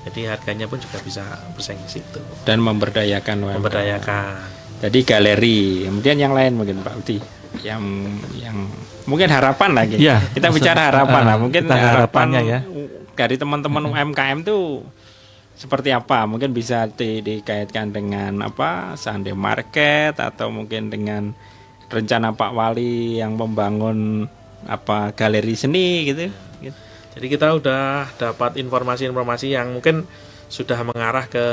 Jadi harganya pun juga bisa bersaing di situ. dan memberdayakan UMKM. Memberdayakan. Jadi galeri, kemudian yang lain mungkin Pak Uti, yang yang mungkin harapan lagi. Iya, kita maksud- bicara harapan eh, lah, mungkin kita harapannya ya. dari teman-teman UMKM tuh seperti apa? Mungkin bisa di- dikaitkan dengan apa Sunday Market atau mungkin dengan rencana Pak Wali yang membangun apa galeri seni gitu. Gitu. Jadi kita udah dapat informasi-informasi yang mungkin sudah mengarah ke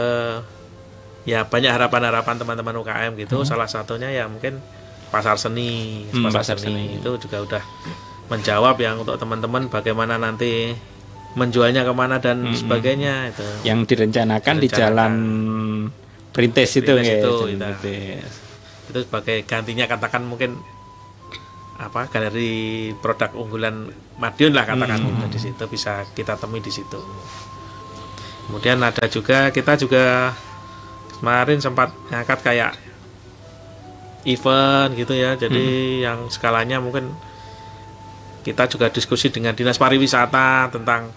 ya banyak harapan-harapan teman-teman UKM gitu. Hmm. Salah satunya ya mungkin pasar seni, Hmm, pasar, pasar seni. seni. itu juga udah menjawab yang untuk teman-teman bagaimana nanti menjualnya ke mana dan Hmm. sebagainya itu. Yang direncanakan di Direncanakan. jalan Perintis itu Perintis ya, itu, jalan kita. Perintis. itu sebagai gantinya katakan mungkin apa galeri produk unggulan Madiun lah katakan Hmm. di situ bisa kita temui di situ. Kemudian ada juga kita juga kemarin sempat ngangkat kayak event gitu ya. Jadi yang skalanya mungkin kita juga diskusi dengan dinas pariwisata tentang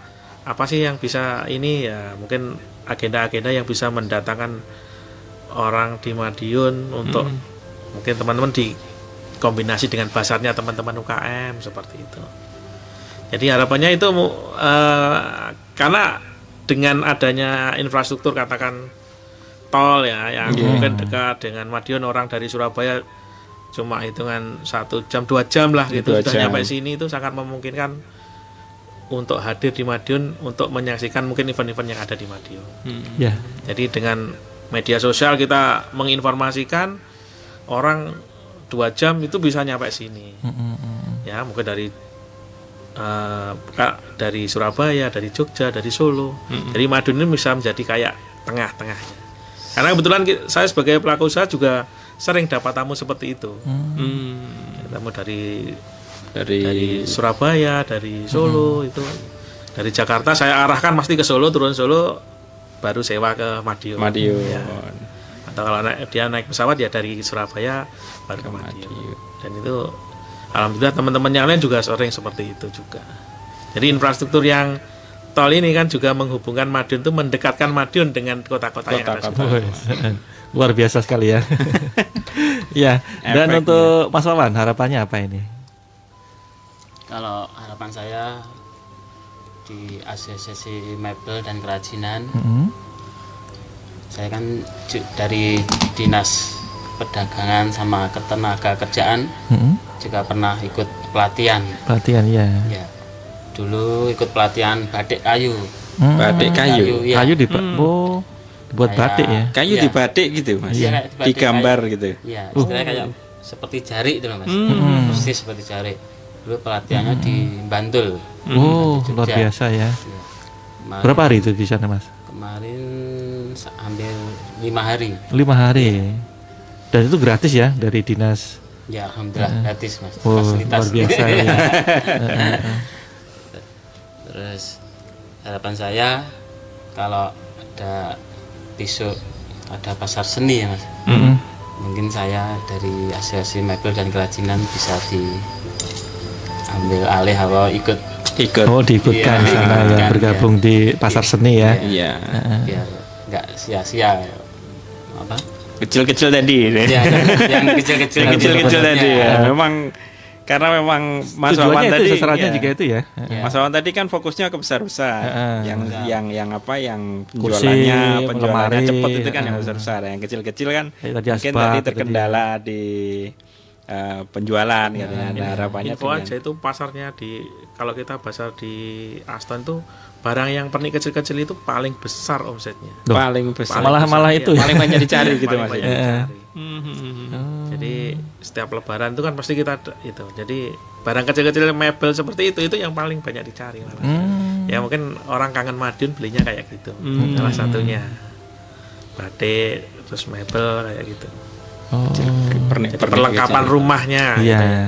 apa sih yang bisa ini ya mungkin agenda-agenda yang bisa mendatangkan orang di Madiun untuk Hmm. mungkin teman-teman di kombinasi dengan pasarnya teman-teman UKM seperti itu. Jadi harapannya itu eh, karena dengan adanya infrastruktur katakan tol ya yang Iya. mungkin dekat dengan Madiun orang dari Surabaya cuma hitungan satu jam dua jam lah gitu sudah jam. nyampe sini itu sangat memungkinkan untuk hadir di Madiun untuk menyaksikan mungkin event-event yang ada di Madiun. Ya. Jadi dengan media sosial kita menginformasikan orang dua jam itu bisa nyampe sini. Ya mungkin dari eh, Kak, dari Surabaya, dari Jogja, dari Solo. Jadi Madiun ini bisa menjadi kayak tengah-tengahnya. Karena kebetulan saya sebagai pelaku usaha juga sering dapat tamu seperti itu. Hmm. Tamu dari Dari, dari Surabaya, dari Solo itu. Dari Jakarta saya arahkan pasti ke Solo, turun Solo baru sewa ke Madiun. Madiun. Ya. Atau kalau naik, dia naik pesawat ya dari Surabaya baru ke Madiun. Dan itu alhamdulillah teman-teman yang lain juga sering seperti itu juga. Jadi infrastruktur yang tol ini kan juga menghubungkan Madiun itu mendekatkan Madiun dengan kota-kota yang ada. Luar biasa sekali ya. ya. Dan Efeknya. untuk Mas Wawan harapannya apa ini? Kalau harapan saya di asosiasi mebel dan kerajinan, Mhm. saya kan dari dinas perdagangan sama ketenaga kerjaan Mhm. juga pernah ikut pelatihan. Pelatihan ya. Ya, dulu ikut pelatihan batik kayu. Hmm. Batik kayu. ya. Kayu di Hmm. oh, dibuat Kayak- batik ya. Kayu Iya. di batik gitu mas, Iya, batik digambar kayu. gitu. Iya, Oh. istilahnya kayak seperti jari itu loh mas. Hmm. Persis seperti jari. Dulu pelatihannya di Bantul. Oh, di luar biasa ya. Kemarin- Berapa hari itu di sana Mas? Kemarin hampir lima hari. Lima hari. Dan itu gratis ya dari dinas. Ya, alhamdulillah Heeh. gratis mas. Oh, Fasilitas. luar biasa ya. Heeh. Terus harapan saya kalau ada besok ada pasar seni ya mas. Mhm. Mungkin saya dari asosiasi mebel dan kerajinan bisa diambil alih atau ikut Ikut. Oh, diikutkan Iya, di sana ya, bergabung di pasar seni ya. Iya. Heeh. biar nggak sia-sia apa Kecil-kecil tadi. ya, yang, yang kecil-kecil Yang kecil-kecil tadi ya. Ya. Memang karena memang Mas Wawan itu tadi sasarannya ya. juga itu ya. Mas Wawan tadi kan fokusnya ke besar-besar. Heeh. Yang Ya. yang yang apa yang Kursi, penjualannya penjualannya cepat itu kan yang heeh. besar-besar. Yang kecil-kecil kan Kayak tadi mungkin asbak, tadi terkendala di eh, penjualan katanya. Nah, harapannya Info dengan- aja itu pasarnya di kalau kita pasar di Aston tuh barang yang pernik kecil-kecil itu paling besar omsetnya. Loh, paling besar. Malah- malah iya. itu ya? paling banyak dicari gitu Paling Mas. banyak ya? dicari. Hmm. Jadi setiap lebaran itu kan pasti kita ada- itu. Jadi barang kecil-kecil mebel seperti itu itu yang paling banyak dicari malah. Hmm. Ya mungkin orang kangen Madiun belinya kayak gitu. Hmm. Salah satunya batik terus mebel kayak gitu. Oh. Pernik- Jadi pernik perlengkapan kecil. rumahnya. Iya. gitu ya.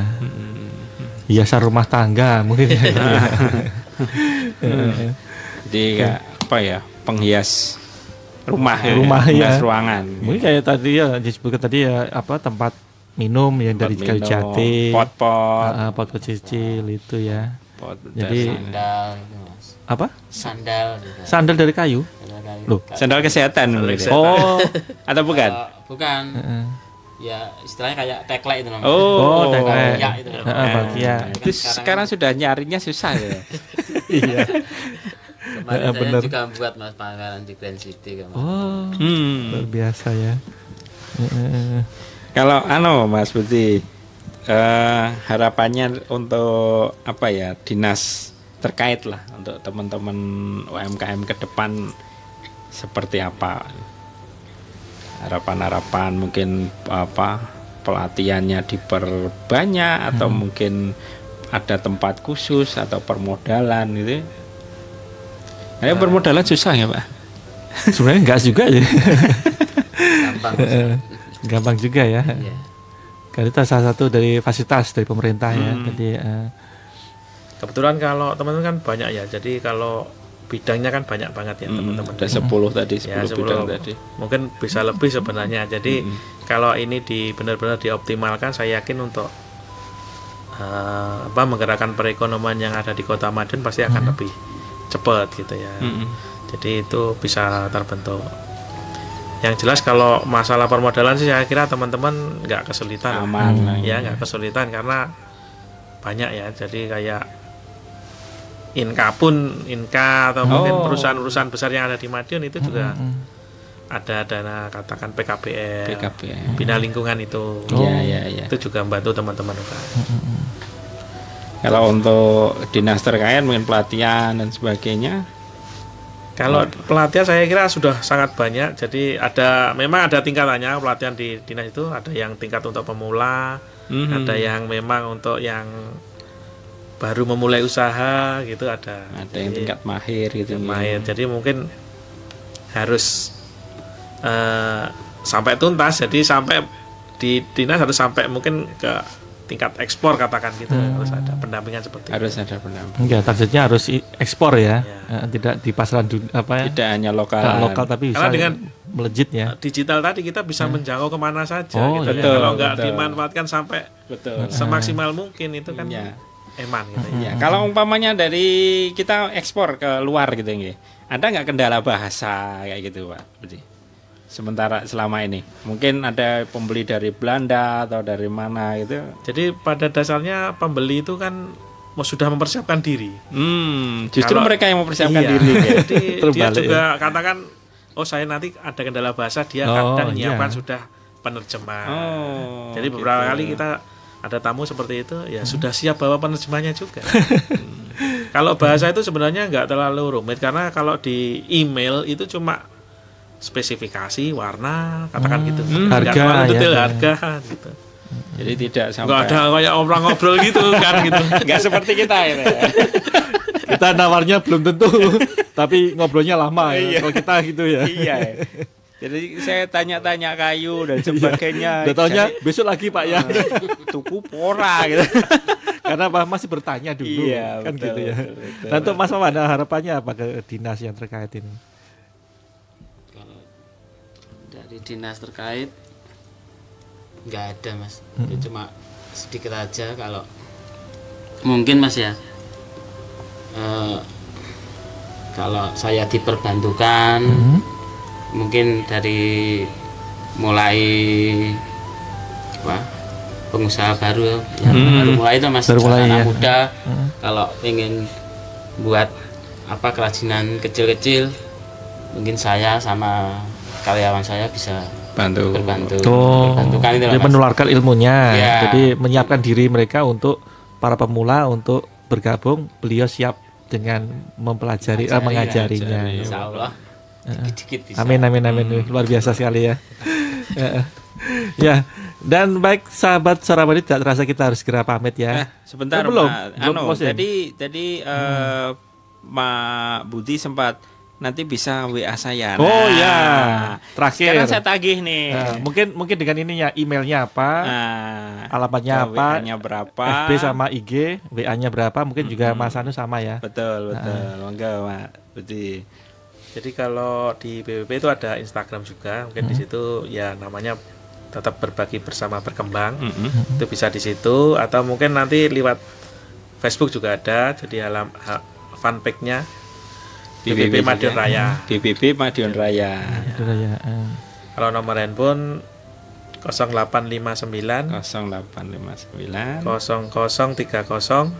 Hiasan rumah tangga mungkin. ya. Jadi kayak apa ya penghias rumah ya, Rumah, penghias ya. ruangan Mungkin kayak tadi ya disebutkan tadi ya apa tempat minum yang dari Tempat kayu minum, jati, pot-pot. Ah, ah, pot kecil itu ya. Pot Jadi sandal gitu, apa? Sandal gitu. Sandal dari kayu. Sandal kayu. Loh. Sandal kesehatan Sandal mungkin. kesehatan. Oh. Atau bukan? Eh, bukan. Heeh. Ya istilahnya kayak teklek itu namanya. Oh, teklek. Ya, itu loh. Heeh, bahagia. Itu sekarang sudah nyarinya susah ya. Iya. Kemarin Heeh, saya bener. juga buat mas pameran di Grand City kemarin. Oh. Hmm. Luar biasa ya. Heeh. Kalau anu Mas Budi eh, harapannya untuk apa ya dinas terkait lah untuk teman-teman UMKM ke depan seperti apa harapan-harapan mungkin apa pelatihannya diperbanyak atau mungkin ada tempat khusus atau permodalan gitu. Nah, permodalan susah ya Pak. Sebenarnya enggak juga ya. Gampang. Heeh. Gampang juga ya. Iya. Kan itu salah satu dari fasilitas dari pemerintah ya. Hmm. Jadi eh, Kebetulan kalau teman-teman kan banyak ya. Jadi kalau bidangnya kan banyak banget ya Hmm, teman-teman. ada 10 tadi, 10 Ya, bidang 10. tadi. Mungkin bisa lebih sebenarnya. Jadi Hmm. kalau ini di benar-benar dioptimalkan, saya yakin untuk eh, apa menggerakkan perekonomian yang ada di Kota Madiun pasti akan Hmm. lebih cepat gitu ya. Mm-mm. Jadi itu bisa terbentuk. Yang jelas kalau masalah permodalan sih saya kira teman-teman nggak kesulitan. Aman lah. Ya nggak kesulitan karena banyak ya. Jadi kayak Inka pun Inka atau mungkin Oh. perusahaan-perusahaan besar yang ada di Madiun itu juga mm, ada dana katakan PKPL, PKPL. bina lingkungan itu. Iya, iya, iya. Itu juga membantu teman-teman UKM. Kalau untuk dinas terkait mungkin pelatihan dan sebagainya. Kalau pelatihan saya kira sudah sangat banyak. Jadi ada memang ada tingkatannya pelatihan di dinas itu ada yang tingkat untuk pemula, Mhm. ada yang memang untuk yang baru memulai usaha gitu ada. Ada yang Jadi, tingkat mahir gitu. yang mahir. Jadi mungkin harus eh, sampai tuntas. Jadi sampai di dinas harus sampai mungkin ke tingkat ekspor katakan gitu Hmm. harus ada pendampingan seperti Harus itu. ada pendamping. enggak targetnya harus ekspor ya. Iya. Eh, tidak di pasaran dun- apa ya? Tidak hanya lokal. Nggak lokal tapi bisa Karena dengan melejit ya. digital tadi kita bisa menjangkau ke mana saja Oh, gitu ya. betul, kalau nggak dimanfaatkan sampai Betul. semaksimal mungkin itu kan Iya. eman gitu ya. Ya, kalau umpamanya dari kita ekspor ke luar gitu nggih. Ada nggak kendala bahasa kayak gitu, Pak? Budi? Sementara selama ini mungkin ada pembeli dari Belanda atau dari mana gitu. Jadi pada dasarnya pembeli itu kan mau sudah mempersiapkan diri. Hmm, justru Kalau- mereka yang mempersiapkan Iya, diri. ya. Jadi dia Terbalik juga katakan oh saya nanti ada kendala bahasa dia Oh, kadang iya. menyiapkan sudah penerjemah. Oh, Jadi beberapa gitu. kali kita ada tamu seperti itu ya sudah siap bawa penerjemahnya juga. Hmm. kalau bahasa itu sebenarnya nggak terlalu rumit karena kalau di email itu cuma spesifikasi warna katakan gitu Hmm. Nggak Harga, ya. detail harga gitu Jadi tidak nggak sampai ada kayak orang ngobrol gitu kan gitu nggak seperti kita ini. Kita nawarnya belum tentu, tapi ngobrolnya lama ya. Iya. Kalau kita gitu ya. iya. Jadi saya tanya-tanya kayu dan sebagainya. Udah taunya Jadi, besok lagi Pak ya. tuku pora gitu. Karena Pak masih bertanya dulu Iya, kan betul, gitu ya. betul, betul. Nah, untuk Mas Maman harapannya apa ke dinas yang terkait ini? Dinas terkait nggak ada mas, Hmm. itu cuma sedikit aja kalau mungkin mas ya. eh, kalau saya diperbantukan, Hmm. mungkin dari mulai wah pengusaha baru yang Hmm. baru mulai itu mas Baru mulai, anak ya. muda Hmm. kalau ingin buat apa kerajinan kecil-kecil mungkin saya sama karyawan saya bisa Bantu. berbantu Oh, berbantukan itu Mas. menularkan ilmunya. Ya. Jadi menyiapkan diri mereka untuk para pemula untuk bergabung. Beliau siap dengan mempelajari, eh, mengajarinya. mengajari. Insya Allah dikit-dikit bisa Amin amin amin luar biasa sekali ya. Eh, ya dan baik sahabat Saramadi tidak terasa kita harus segera pamit ya. Eh, sebentar Oh, belum Pak. belum Anu, jadi jadi eh, Mak Budi sempat nanti bisa WA saya. Oh Nah, ya terakhir. Sekarang saya tagih nih. Nah, mungkin mungkin dengan ininya emailnya apa, Nah, alamatnya apa, WA-nya berapa? FB sama IG, WA-nya berapa, mungkin juga Mas Anu sama ya. Betul, betul. Monggo, Mak Budi. Jadi kalau di BPP itu ada Instagram juga, mungkin di situ ya namanya tetap berbagi bersama berkembang. Mm-mm. Itu bisa di situ atau mungkin nanti lewat Facebook juga ada, jadi alam fanpage-nya BBB BBB Madiun. Raya. BBB Madiun Raya. Raya. eh. Kalau nomor handphone 0859 0859 0030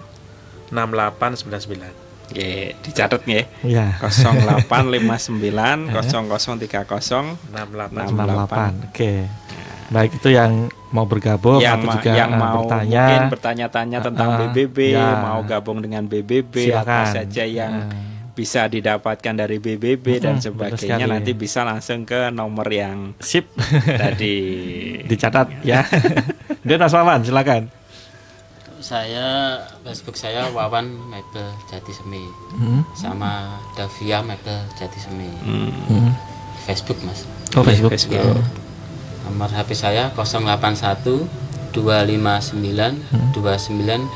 6899. Oke, dicatat nggih. Iya. 0859 0030 68. Oke. Baik itu yang mau bergabung yang, atau juga yang eh, mau bertanya mungkin bertanya-tanya tentang Ah, ah, BBB, ya. mau gabung dengan BBB apa Silakan. saja yang bisa didapatkan dari BBB hmm, dan sebagainya nanti bisa langsung ke nomor yang sip tadi dicatat ya. Dan Mas Wawan silakan. Saya Facebook saya Wawan Mebel Jati Semi hmm. sama Davia Mebel Jati Semi. Hmm. hmm. Facebook Mas. Oh Facebook. Facebook. Ya. Nomor HP saya 081 259 hmm. 29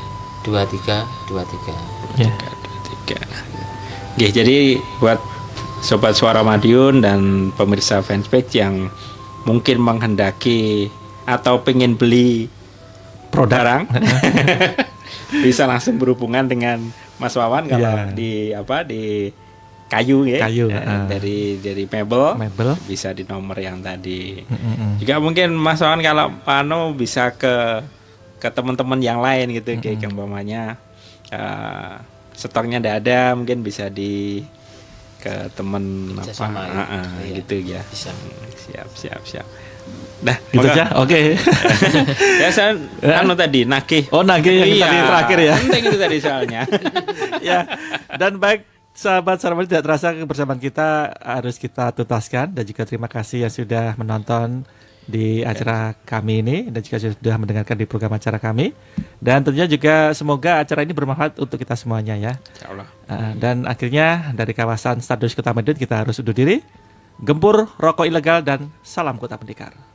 23 23. Ya. 23. Ya, jadi buat sobat suara Madiun dan pemirsa fanspage yang mungkin menghendaki atau pengen beli produk barang bisa langsung berhubungan dengan Mas Wawan kalau yeah. di apa di kayu ya kayu uh. dari dari mebel mebel bisa di nomor yang tadi mm-hmm. juga mungkin Mas Wawan kalau Pano bisa ke ke teman-teman yang lain gitu mm-hmm. kayak umpamanya uh, stoknya tidak ada mungkin bisa di ke temen apa Kerjasama ya. Ah, ah, Iya. gitu ya Bisa. siap siap siap dah Gitu aja. Oke. ya saya anu tadi nagih Oh, nagih yang Iya, tadi terakhir ya. penting itu tadi soalnya ya. Dan baik sahabat sahabat tidak terasa kebersamaan kita harus kita tuntaskan dan juga terima kasih yang sudah menonton di acara kami ini dan juga sudah mendengarkan di program acara kami dan tentunya juga semoga acara ini bermanfaat untuk kita semuanya ya. Insyaallah. Uh, dan akhirnya dari kawasan Stadion Kota Madiun kita harus undur diri. Gempur rokok ilegal dan salam kota pendekar.